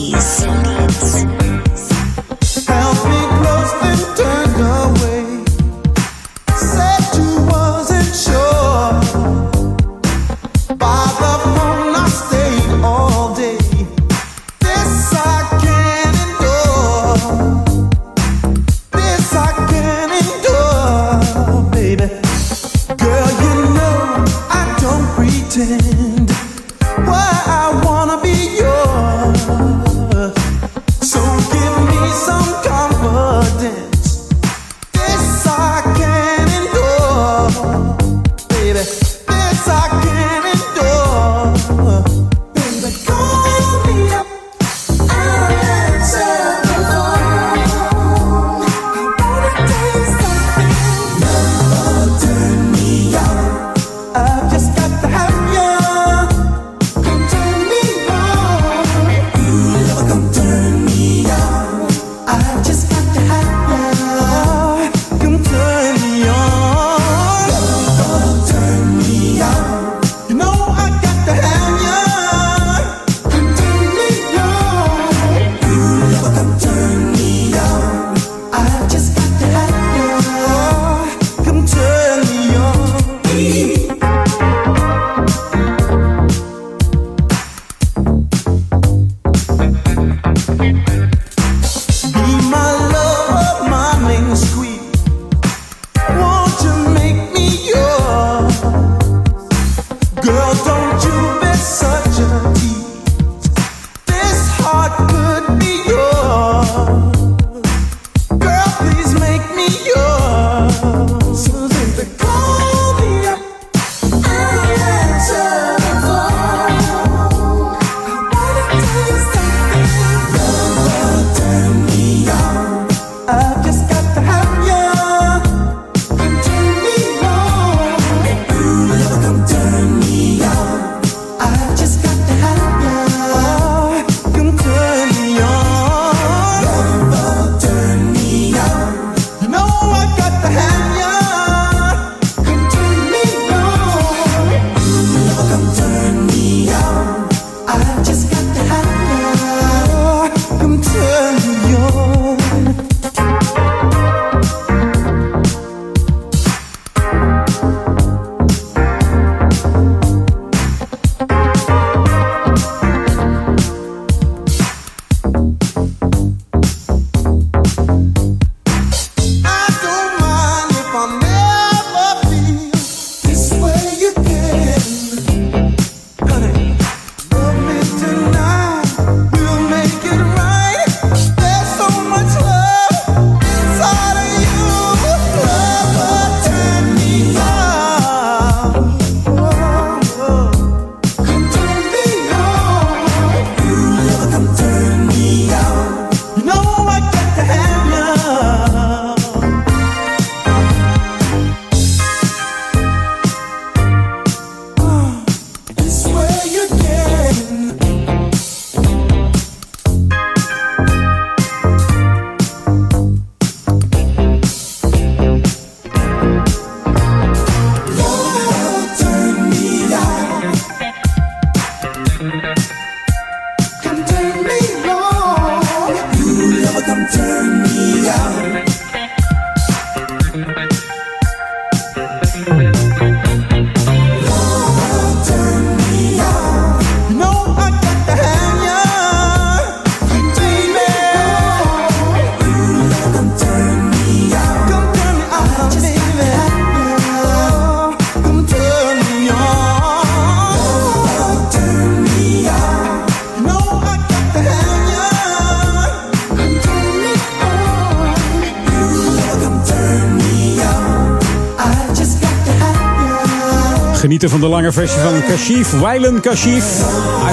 Genieten van de lange versie van Kashif, Wylan Kashif.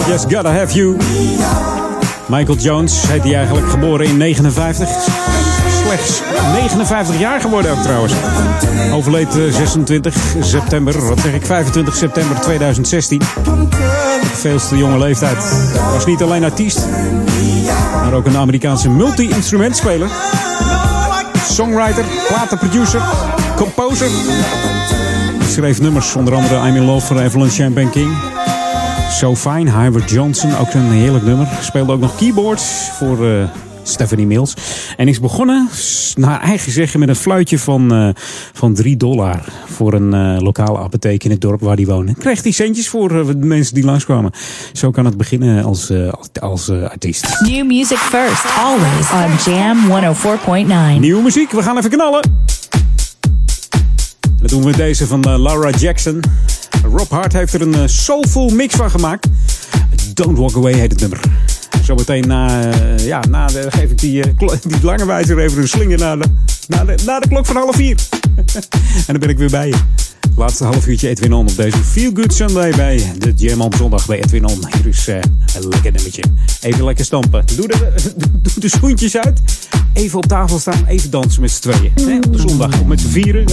I just gotta have you. Michael Jones heet hij eigenlijk geboren in 59. Slechts 59 jaar geworden ook trouwens. Overleed eh, 26 september, wat zeg ik, 25 september 2016. Veel te jonge leeftijd. Was niet alleen artiest, maar ook een Amerikaanse multi-instrumentspeler. Songwriter, platenproducer, composer. Schreef nummers, onder andere I'm in Love voor Evelyn Champagne King. So Fine, Howard Johnson, ook een heerlijk nummer. Speelde ook nog keyboards voor eh, Stephanie Mills. En is begonnen, naar eigen zeggen, met een fluitje van, eh, van 3 dollar. Voor een eh, lokale apotheek in het dorp waar hij woonde. Kreeg hij centjes voor de mensen die langskwamen. Zo kan het beginnen als, als, artiest. New music first, always on Jam 104.9. Nieuwe muziek, we gaan even knallen. Dat doen we deze van eh, Laura Jackson. Rob Hart heeft er een eh, soulful mix van gemaakt. Don't Walk Away heet het nummer. Zometeen na, eh, ja, na geef ik die, *laughs* die lange wijzer even een slinger naar de, naar de, naar de klok van half vier. *laughs* en dan ben ik weer bij je. Laatste half uurtje Edwin On op deze Feel Good Sunday bij de Jam zondag bij Edwin On. Hier is eh, een lekker nummertje. Even lekker stampen. Doe de, *laughs* de schoentjes uit. Even op tafel staan. Even dansen met z'n tweeën. Op de zondag. Met z'n vieren.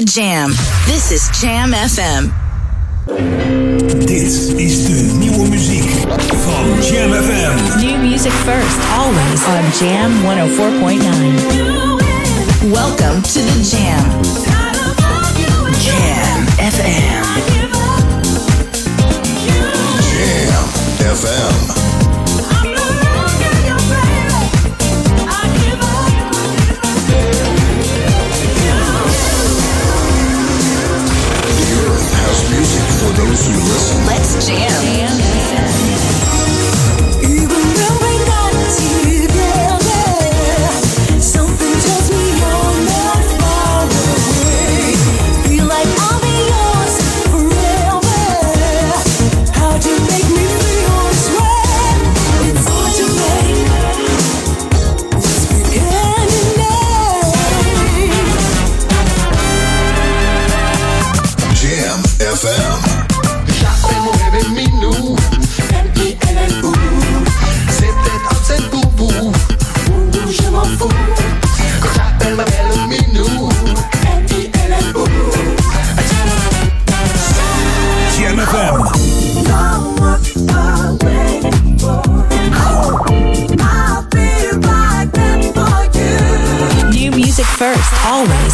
The Jam. This is Jam FM.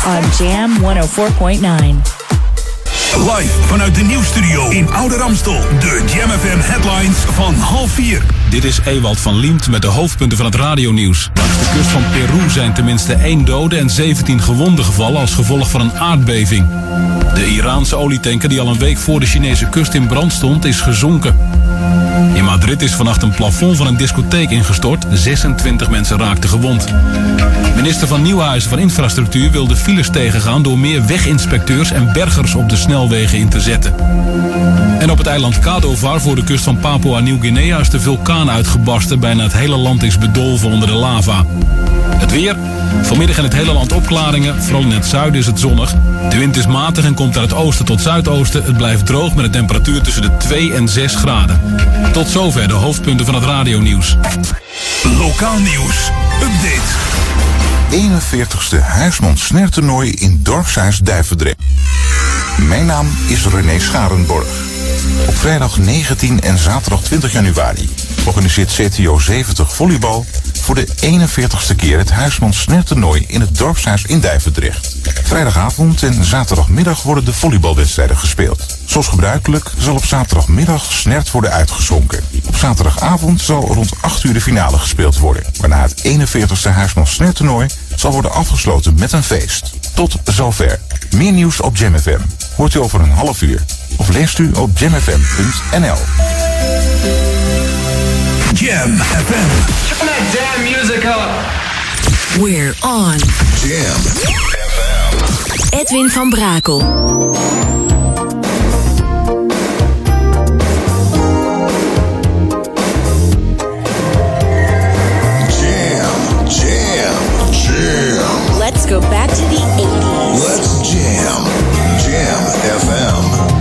On Jam 104.9. Live vanuit de nieuwstudio in Oude Ramstel. De Jam FM headlines van half vier. Dit is Ewald van Liemt met de hoofdpunten van het radionieuws. Langs de kust van Peru zijn tenminste 1 dode en 17 gewonden gevallen als gevolg van een aardbeving. De Iraanse olietanker die al een week voor de Chinese kust in brand stond is gezonken. In Madrid is vannacht een plafond van een discotheek ingestort. 26 mensen raakten gewond. Minister van Nieuwhuizen van Infrastructuur wil de files tegengaan door meer weginspecteurs en bergers op de snelwegen in te zetten. En op het eiland Kadovar voor de kust van Papua Nieuw-Guinea is de vulkaan uitgebarsten. Bijna het hele land is bedolven onder de lava. Het weer. Vanmiddag in het hele land opklaringen. Vooral in het zuiden is het zonnig. De wind is matig en komt uit het oosten tot zuidoosten. Het blijft droog met een temperatuur tussen de 2 en 6 graden. Tot zover de hoofdpunten van het radionieuws. Lokaal nieuws. Update. 41ste Huismond Snertoernooi in Dorpshuis Duivendrecht. Mijn naam is René Scharenborg. Op vrijdag 19 en zaterdag 20 januari organiseert CTO 70 Volleybal voor de 41ste keer het Huismond Snertoernooi in het Dorpshuis in Duivendrecht. Vrijdagavond en zaterdagmiddag worden de volleybalwedstrijden gespeeld. Zoals gebruikelijk zal op zaterdagmiddag snert worden uitgezonken. Op zaterdagavond zal rond 8 uur de finale gespeeld worden, waarna het 41ste Huismond Snertoernooi zal worden afgesloten met een feest. Tot zover. Meer nieuws op Jam FM. Hoort u over een half uur. Of leest u op jamfm.nl. Jam FM. Turn that damn music up We're on. Jam Edwin van Brakel. Jam, jam, jam. Let's go back to the 80s. Let's jam. Jam FM.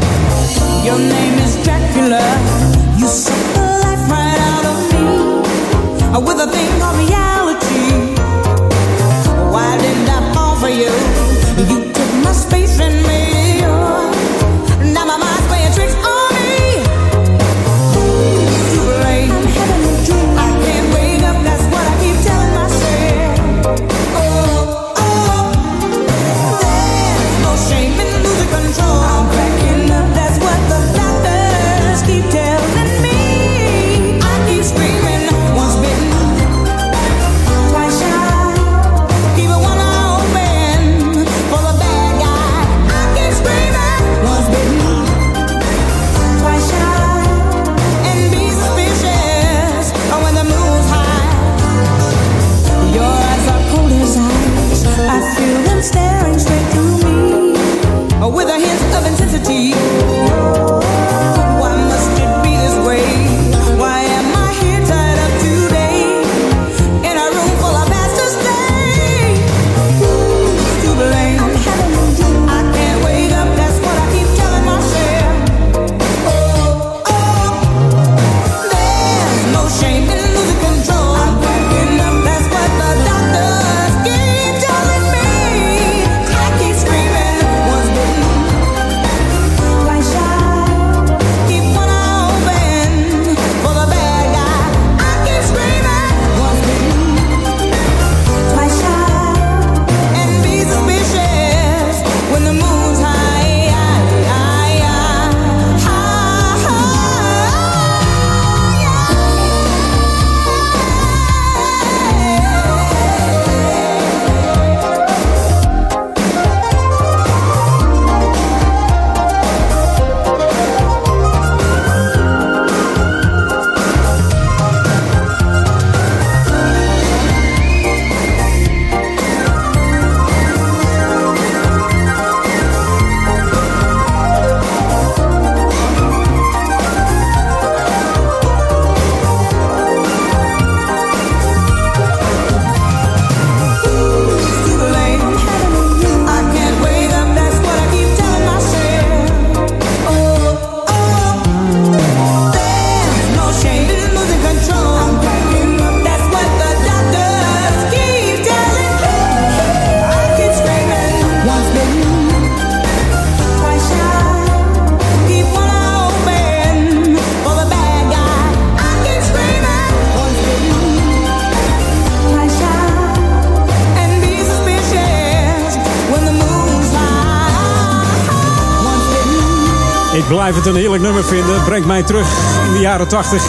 Brengt mij terug in de jaren 80.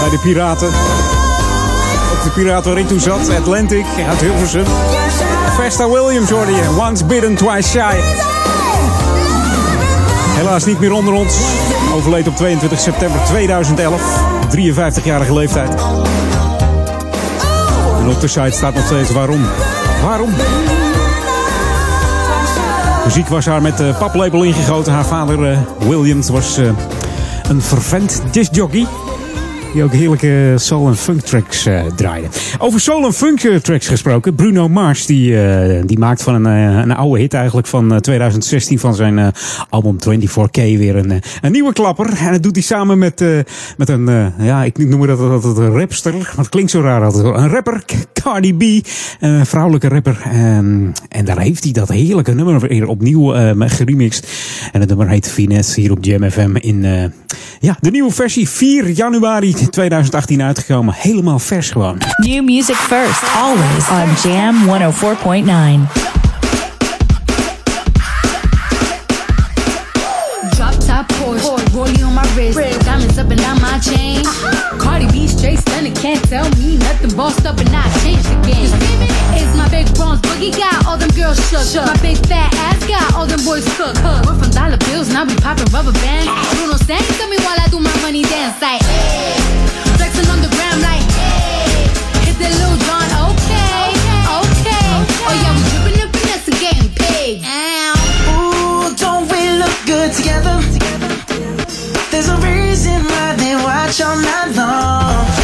Bij de piraten. Op de piraten waar ik toen zat. Atlantic uit Hilversum. Vesta Williams hoorde je. Once bitten, twice shy. Helaas niet meer onder ons. Overleed op 22 september 2011. 53-jarige leeftijd. En op de site staat nog steeds waarom. Waarom? Muziek was haar met de paplepel ingegoten. Haar vader eh, Williams was eh, een vervent discjockey. Die ook heerlijke soul- en funk tracks eh, draaide. Over soul- en funk eh, tracks gesproken. Bruno Mars die, eh, die maakt van een, eh, een oude hit eigenlijk van eh, 2016 van zijn eh, album 24K weer een, eh, een nieuwe klapper. En dat doet hij samen met, eh, met een, eh, ja ik noem het altijd een rapster. Maar het klinkt zo raar altijd. Een rapper, Cardi B. Vrouwelijke rapper. Ehm, en daar heeft hij dat heerlijke nummer weer opnieuw eh, geremixed. En het nummer heet Finesse hier op Jam in eh, ja, de nieuwe versie 4 januari 2018 uitgekomen. Helemaal vers gewoon. New music first, always on Jam 104.9. Drop top Porsche, rollie on my my chain. Cardi B straight stunning, can't tell me nothing. Bossed up and I changed the game. It's my big bronze boogie got all them girls shook. My big fat ass got all them boys cook. We're from dollar bills, now we popping rubber bands. Bruno stand to me while I do my money dance like. Hey. Flexing on the gram like. Hey. Hit the Lil John, okay, okay. Oh yeah, we dripping and finesse and getting paid. Ooh, don't we look good together? There's a reason why they watch all night long.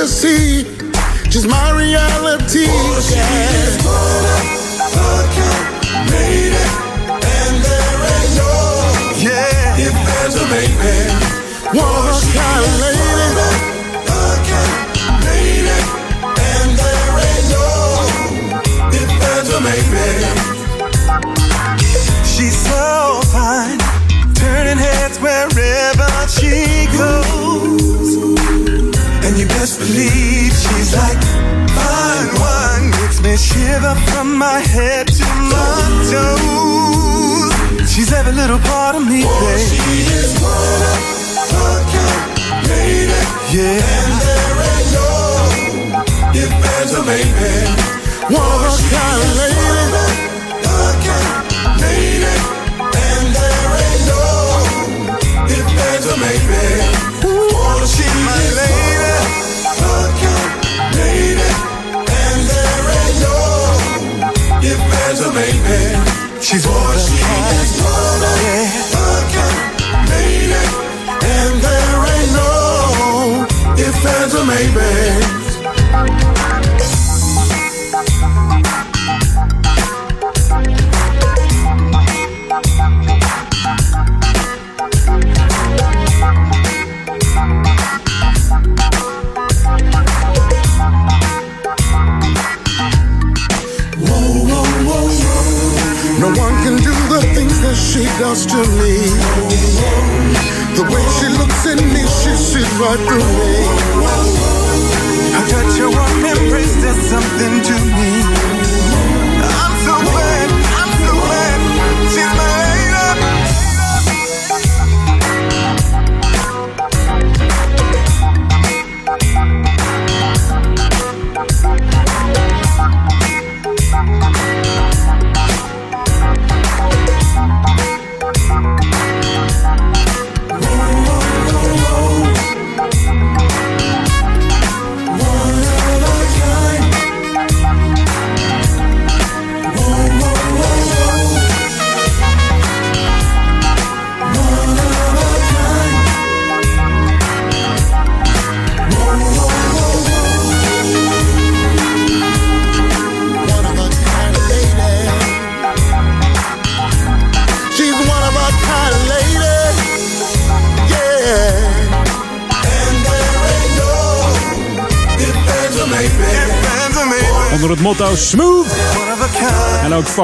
Fantasy, she's my reality. yeah. Shiver from my head to my toes. She's every little part of me, babe. She is one of a kind, it, Yeah.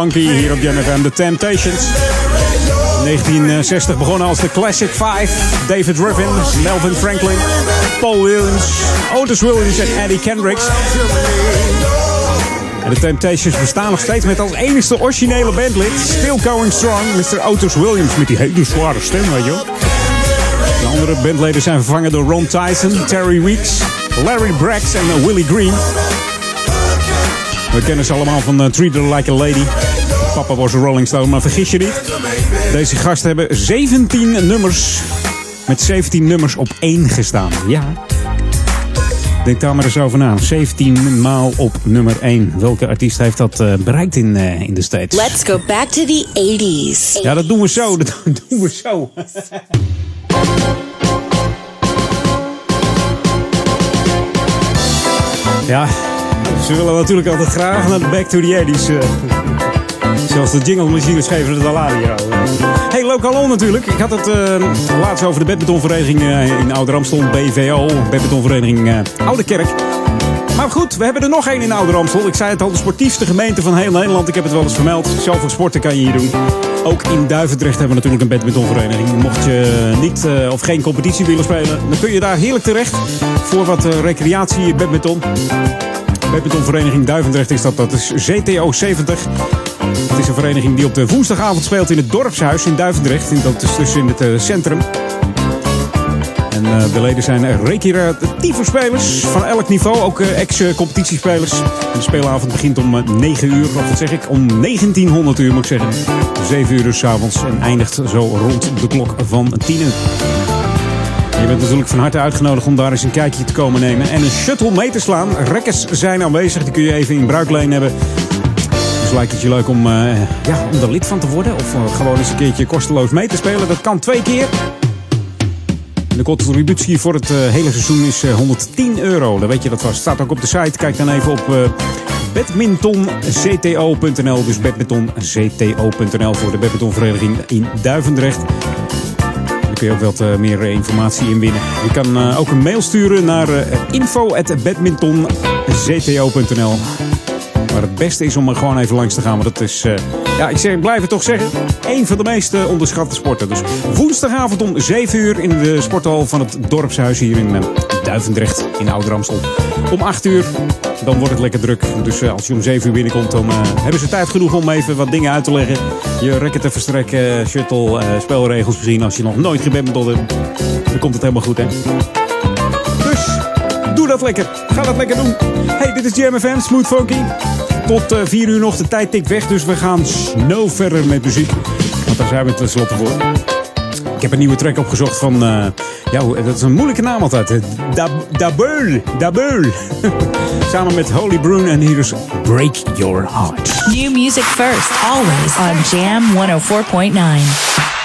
Funky hier op Jam FM. The Temptations. 1960 begonnen als de Classic Five. David Ruffin, Melvin Franklin, Paul Williams, Otis Williams en Eddie Kendricks. En de Temptations bestaan nog steeds met als enigste originele bandlid, still going strong, Mr. Otis Williams met die hele zware stem, weet je. De andere bandleden zijn vervangen door Ron Tyson, Terry Weeks, Larry Braggs en uh, Willie Green. We kennen ze allemaal van uh, Treat Her Like a Lady. Papa was een Rolling Stone, maar vergis je niet. Deze gasten hebben 17 nummers met 17 nummers op één gestaan. Ja. Denk daar maar eens over na. 17 maal op nummer 1. Welke artiest heeft dat eh, bereikt in, eh, in de States? Let's go back to the 80s. Ja, dat doen we zo. *laughs* Dat doen we zo. Ja, ze willen natuurlijk altijd graag naar de Back to the 80s. eh. Zoals de jingle machines het al aan hier. Hey, Lokalon natuurlijk. Ik had het eh, laatst over de badmintonvereniging eh, in Ouder Amstel, BVO. Badmintonvereniging eh Oude Kerk. Maar goed, we hebben er nog één in Ouder Amstel. Ik zei het al, de sportiefste gemeente van heel Nederland. Ik heb het wel eens vermeld. Zoveel sporten kan je hier doen. Ook in Duivendrecht hebben we natuurlijk een badmintonvereniging. Mocht je niet of geen competitie willen spelen, dan kun je daar heerlijk terecht. Voor wat recreatie badminton. Badmintonvereniging Duivendrecht is dat. Dat is CTO 70. Het is een vereniging die op de woensdagavond speelt in het dorpshuis in Duivendrecht. En dat is dus in het eh, centrum. En eh, de leden zijn recreatieve spelers van elk niveau, ook eh, ex-competitiespelers. De speelavond begint om eh, 9 uur, of wat zeg ik, om 1900 uur moet ik zeggen. 7 uur dus avonds en eindigt zo rond de klok van 10 uur. Je bent natuurlijk van harte uitgenodigd om daar eens een kijkje te komen nemen en een shuttle mee te slaan. Rekkers zijn aanwezig, die kun je even in bruikleen hebben. Lijkt het je leuk om, eh, ja, om er lid van te worden? Of eh, gewoon eens een keertje kosteloos mee te spelen? Dat kan twee keer. De contributie voor het eh, hele seizoen is eh, 110 euro. Dan weet je dat vast. Staat ook op de site. Kijk dan even op badmintoncto.nl. Dus badmintoncto.nl voor de badmintonvereniging in Duivendrecht. Daar kun je ook wat meer informatie in winnen. Je kan ook een mail sturen naar info.badmintoncto.nl. Het beste is om er gewoon even langs te gaan. Want dat is, eh, ja, ik, zeg, ik blijf het toch zeggen, één van de meest onderschatte sporten. Dus woensdagavond om 7 uur in de sporthal van het dorpshuis hier in eh, Duivendrecht in Ouder-Amstel. Om 8 uur, dan wordt het lekker druk. Dus eh, als je om 7 uur binnenkomt, dan hebben ze tijd genoeg om even wat dingen uit te leggen. Je rekken te verstrekken, shuttle, spelregels misschien. Als je nog nooit gebedminteld hebt, dan komt het helemaal goed, hè. Dus Doe dat lekker. Ga dat lekker doen. Hey, dit is Jam FM, Smooth Funky. Tot eh 4 uur nog. De tijd tikt weg, dus we gaan snel verder met muziek. Want daar zijn we tenslotte voor. Ik heb een nieuwe track opgezocht van... eh, ja, dat is een moeilijke naam altijd. Eh, Da- Dabeul. *laughs* Samen met Holy Broon en hier is Break Your Heart. New music first, always on Jam 104.9.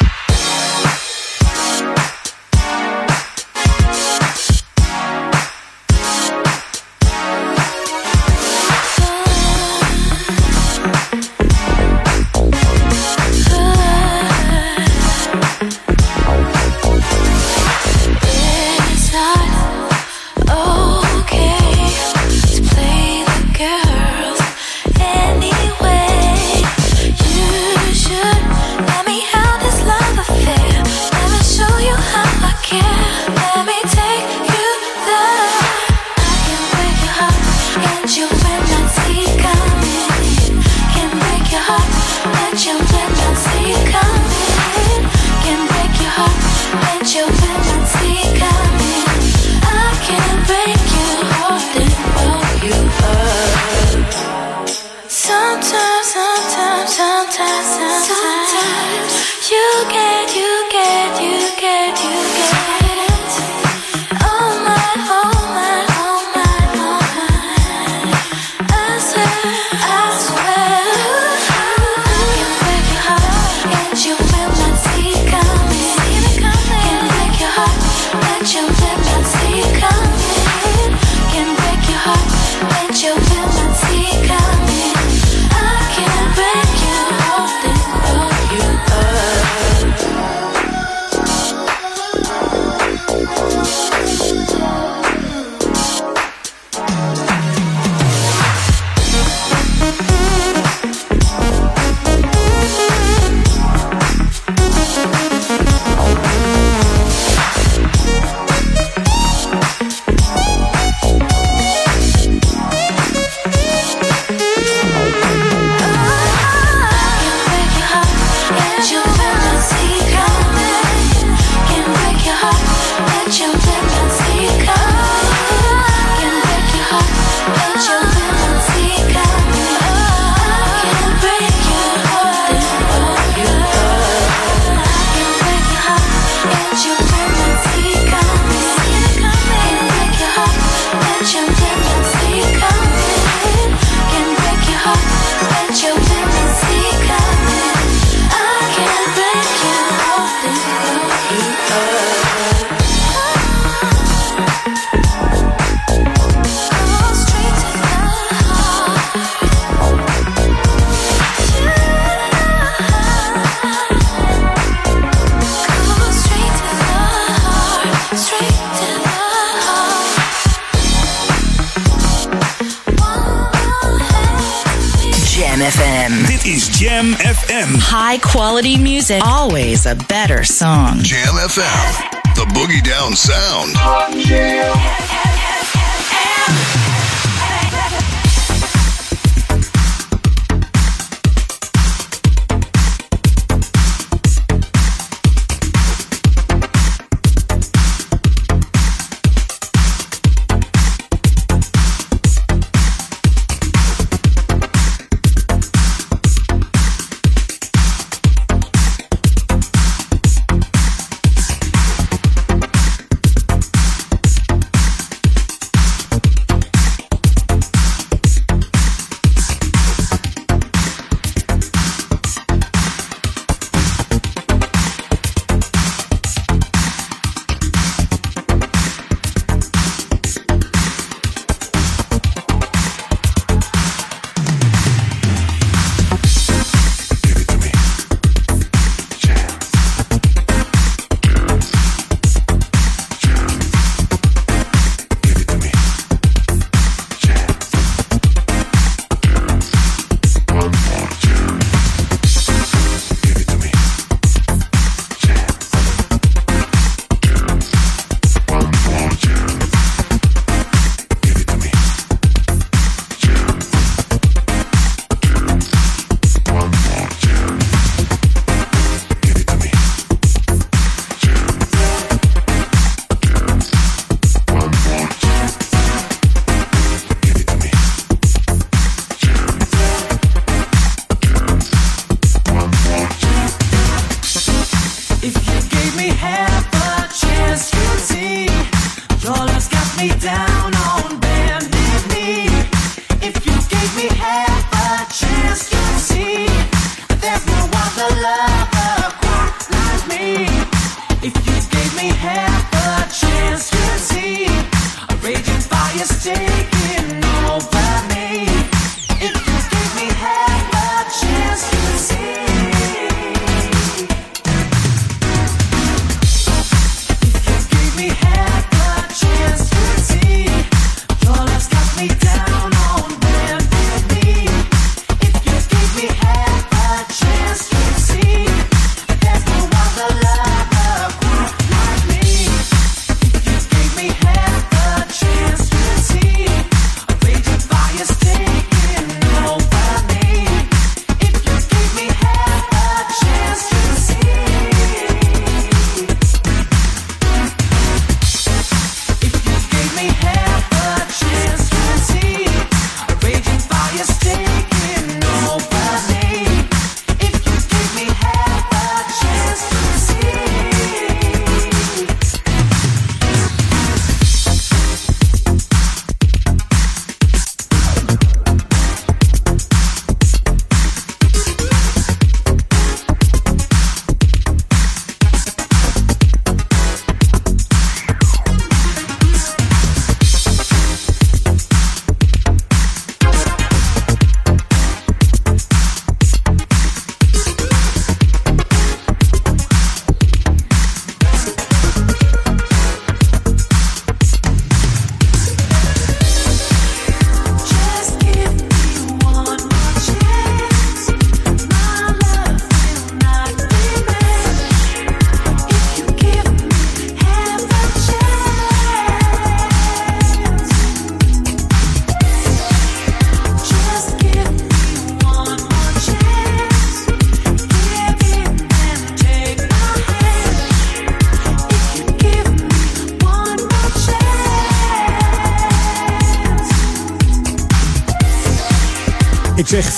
High quality music, always a better song. Jam FM, the boogie down sound.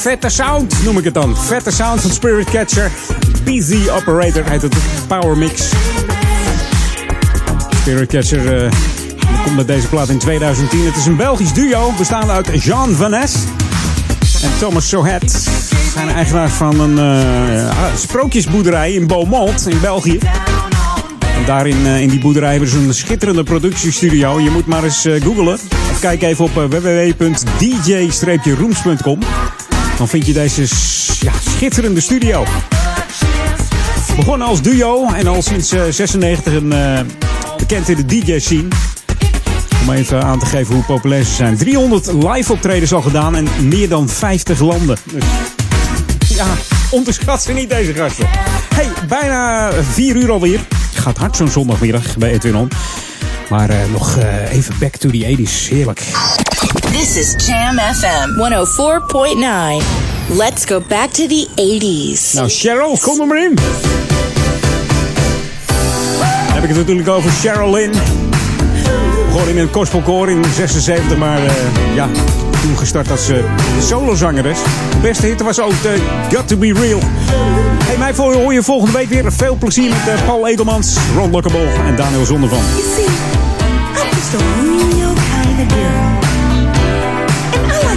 Vette sound, noem ik het dan. Vette sound van Spirit Catcher. PZ Operator heet het Power Mix. Spirit Catcher eh, komt met deze plaat in 2010. Het is een Belgisch duo bestaande uit Jean Van Ness en Thomas Sohet. Ze zijn eigenaars van een eh, sprookjesboerderij in Beaumont in België. En daarin eh, in die boerderij hebben ze een schitterende productiestudio. Je moet maar eens googlen. Of kijk even op www.dj-rooms.com. Dan vind je deze ja, schitterende studio. Begonnen als duo en al sinds eh, 96 een, eh, bekend in de DJ-scene. Om even aan te geven hoe populair ze zijn. 300 live optredens al gedaan en meer dan 50 landen. Dus ja, onderschat ze niet deze gasten. Hey, bijna 4 uur alweer. Gaat hard zo'n zondagmiddag bij Edwin. Maar eh, nog eh, even back to the 80s. Heerlijk. This is Jam FM 104.9. Let's go back to the 80s. Nou, Cheryl, kom er maar in. Dan heb ik het natuurlijk over Cheryl Lynn. Begon in een gospelkoor in 76, maar eh, ja, toen gestart als uh, solozangeres. De beste hit was ook eh, Got To Be Real. Hey, mij voor- hoor je volgende week weer. Veel plezier met Paul Edelmans, Ron Lockable en Daniel Zondervan. You see, I'm just a real kind of girl.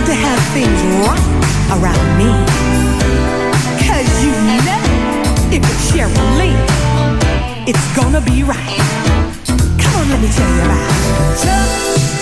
To have things right around me. Cause you know, if it's Cheryl it's gonna be right. Come on, let me tell you about it.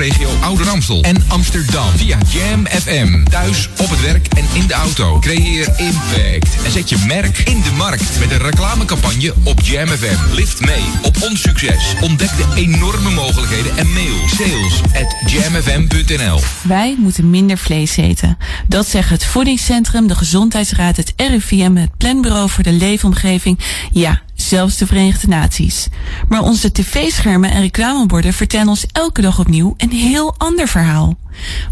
Stadsregio Ouder Amstel en Amsterdam via Jam FM. Thuis, op het werk en in de auto. Creëer impact en zet je merk in de markt met een reclamecampagne op Jam FM. Lift mee op ons succes. Ontdek de enorme mogelijkheden en mail sales at. Wij moeten minder vlees eten. Dat zeggen het Voedingscentrum, de Gezondheidsraad, het RIVM, het Planbureau voor de Leefomgeving. Ja, zelfs de Verenigde Naties. Maar onze tv-schermen en reclameborden vertellen ons elke dag opnieuw een heel ander verhaal.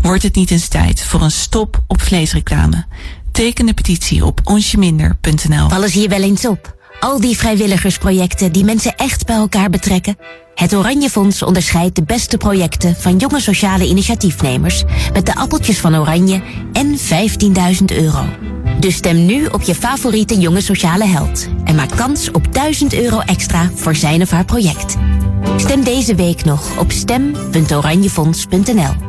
Wordt het niet eens tijd voor een stop op vleesreclame? Teken de petitie op onsjeminder.nl. Vallen ze hier wel eens op? Al die vrijwilligersprojecten die mensen echt bij elkaar betrekken. Het Oranje Fonds onderscheidt de beste projecten van jonge sociale initiatiefnemers met de appeltjes van Oranje en 15.000 euro. Dus stem nu op je favoriete jonge sociale held en maak kans op 1000 euro extra voor zijn of haar project. Stem deze week nog op stem.oranjefonds.nl.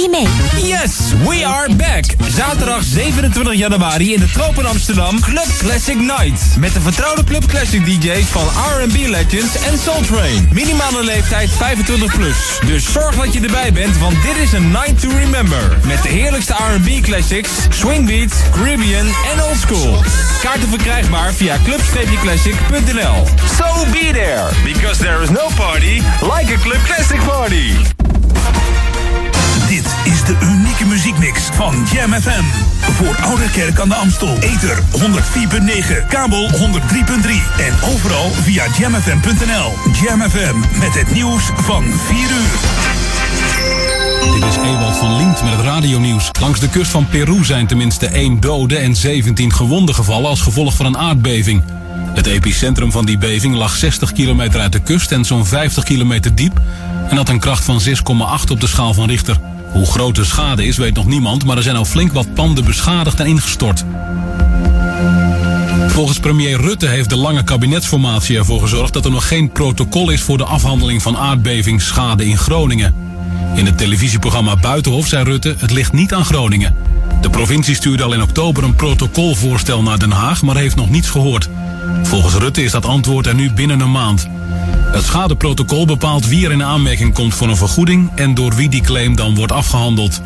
Yes, we are back. Zaterdag 27 januari in de Tropen Amsterdam Club Classic Night. Met de vertrouwde Club Classic DJ's van R&B Legends en Soul Train. Minimale leeftijd 25 plus. Dus zorg dat je erbij bent, want dit is een night to remember. Met de heerlijkste R&B classics, swing beats, Caribbean en old school. Kaarten verkrijgbaar via club-classic.nl. So be there, because there is no party like a Club Classic party. Muziekmix van Jam FM. Voor Oude Kerk aan de Amstel. Ether 104.9, kabel 103.3 en overal via jamfm.nl. Jam FM met het nieuws van 4 uur. Dit is Ewald van Lint met het radionieuws. Langs de kust van Peru zijn tenminste één dode en 17 gewonden gevallen als gevolg van een aardbeving. Het epicentrum van die beving lag 60 kilometer uit de kust en zo'n 50 kilometer diep en had een kracht van 6,8 op de schaal van Richter. Hoe groot de schade is, weet nog niemand, maar er zijn al flink wat panden beschadigd en ingestort. Volgens premier Rutte heeft de lange kabinetsformatie ervoor gezorgd dat er nog geen protocol is voor de afhandeling van aardbevingsschade in Groningen. In het televisieprogramma Buitenhof zei Rutte: het ligt niet aan Groningen. De provincie stuurde al in oktober een protocolvoorstel naar Den Haag, maar heeft nog niets gehoord. Volgens Rutte is dat antwoord er nu binnen een maand. Het schadeprotocol bepaalt wie er in aanmerking komt voor een vergoeding en door wie die claim dan wordt afgehandeld.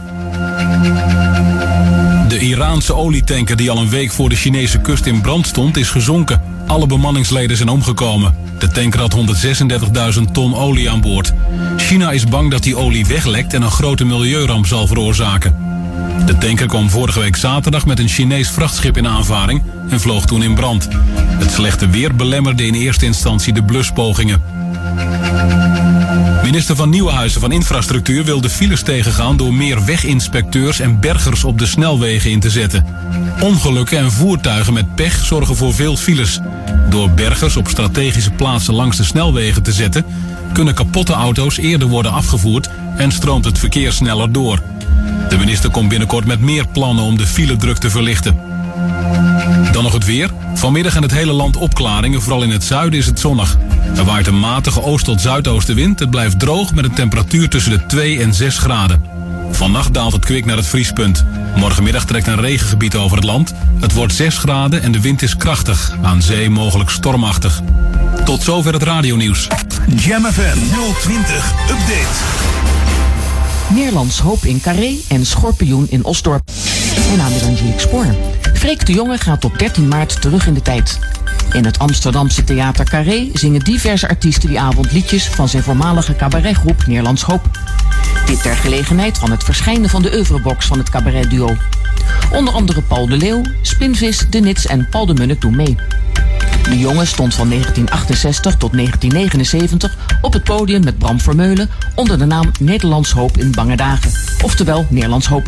De Iraanse olietanker die al een week voor de Chinese kust in brand stond is gezonken. Alle bemanningsleden zijn omgekomen. De tanker had 136.000 ton olie aan boord. China is bang dat die olie weglekt en een grote milieuramp zal veroorzaken. De tanker kwam vorige week zaterdag met een Chinees vrachtschip in aanvaring en vloog toen in brand. Het slechte weer belemmerde in eerste instantie de bluspogingen. Minister van Nieuwenhuizen van Infrastructuur wil de files tegengaan door meer weginspecteurs en bergers op de snelwegen in te zetten. Ongelukken en voertuigen met pech zorgen voor veel files. Door bergers op strategische plaatsen langs de snelwegen te zetten, kunnen kapotte auto's eerder worden afgevoerd en stroomt het verkeer sneller door. De minister komt binnenkort met meer plannen om de filedruk te verlichten. Dan nog het weer. Vanmiddag in het hele land opklaringen, vooral in het zuiden is het zonnig. Er waait een matige oost- tot zuidoostenwind. Het blijft droog met een temperatuur tussen de 2 en 6 graden. Vannacht daalt het kwik naar het vriespunt. Morgenmiddag trekt een regengebied over het land. Het wordt 6 graden en de wind is krachtig. Aan zee mogelijk stormachtig. Tot zover het radionieuws. Jam FM 020 Update. Nederlands Hoop in Carré en Schorpioen in Osdorp. Mijn naam is Angelique Spoor. Freek de Jonge gaat op 13 maart terug in de tijd. In het Amsterdamse Theater Carré zingen diverse artiesten die avond liedjes van zijn voormalige cabaretgroep Nederlands Hoop. Dit ter gelegenheid van het verschijnen van de oeuvrebox van het cabaretduo. Onder andere Paul de Leeuw, Spinvis, De Nits en Paul de Munnik doen mee. De jongen stond van 1968 tot 1979 op het podium met Bram Vermeulen onder de naam Nederlands Hoop in Bange Dagen, oftewel Nederlands Hoop.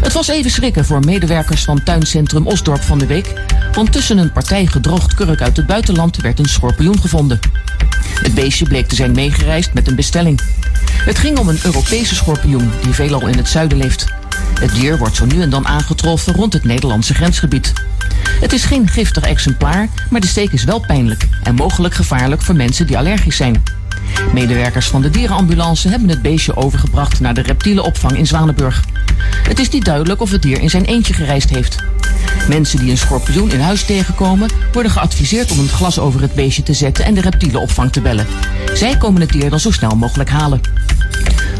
Het was even schrikken voor medewerkers van tuincentrum Osdorp van de week, want tussen een partij gedroogd kurk uit het buitenland werd een schorpioen gevonden. Het beestje bleek te zijn meegereisd met een bestelling. Het ging om een Europese schorpioen die veelal in het zuiden leeft. Het dier wordt zo nu en dan aangetroffen rond het Nederlandse grensgebied. Het is geen giftig exemplaar, maar de steek is wel pijnlijk en mogelijk gevaarlijk voor mensen die allergisch zijn. Medewerkers van de dierenambulance hebben het beestje overgebracht naar de reptielenopvang in Zwanenburg. Het is niet duidelijk of het dier in zijn eentje gereisd heeft. Mensen die een schorpioen in huis tegenkomen, worden geadviseerd om een glas over het beestje te zetten en de reptielenopvang te bellen. Zij komen het dier dan zo snel mogelijk halen.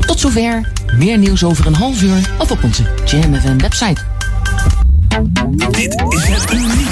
Tot zover. Meer nieuws over een half uur of op onze Jam FM website. Dit is het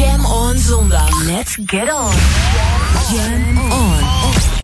Jam on zondag. Let's get on. Jam on.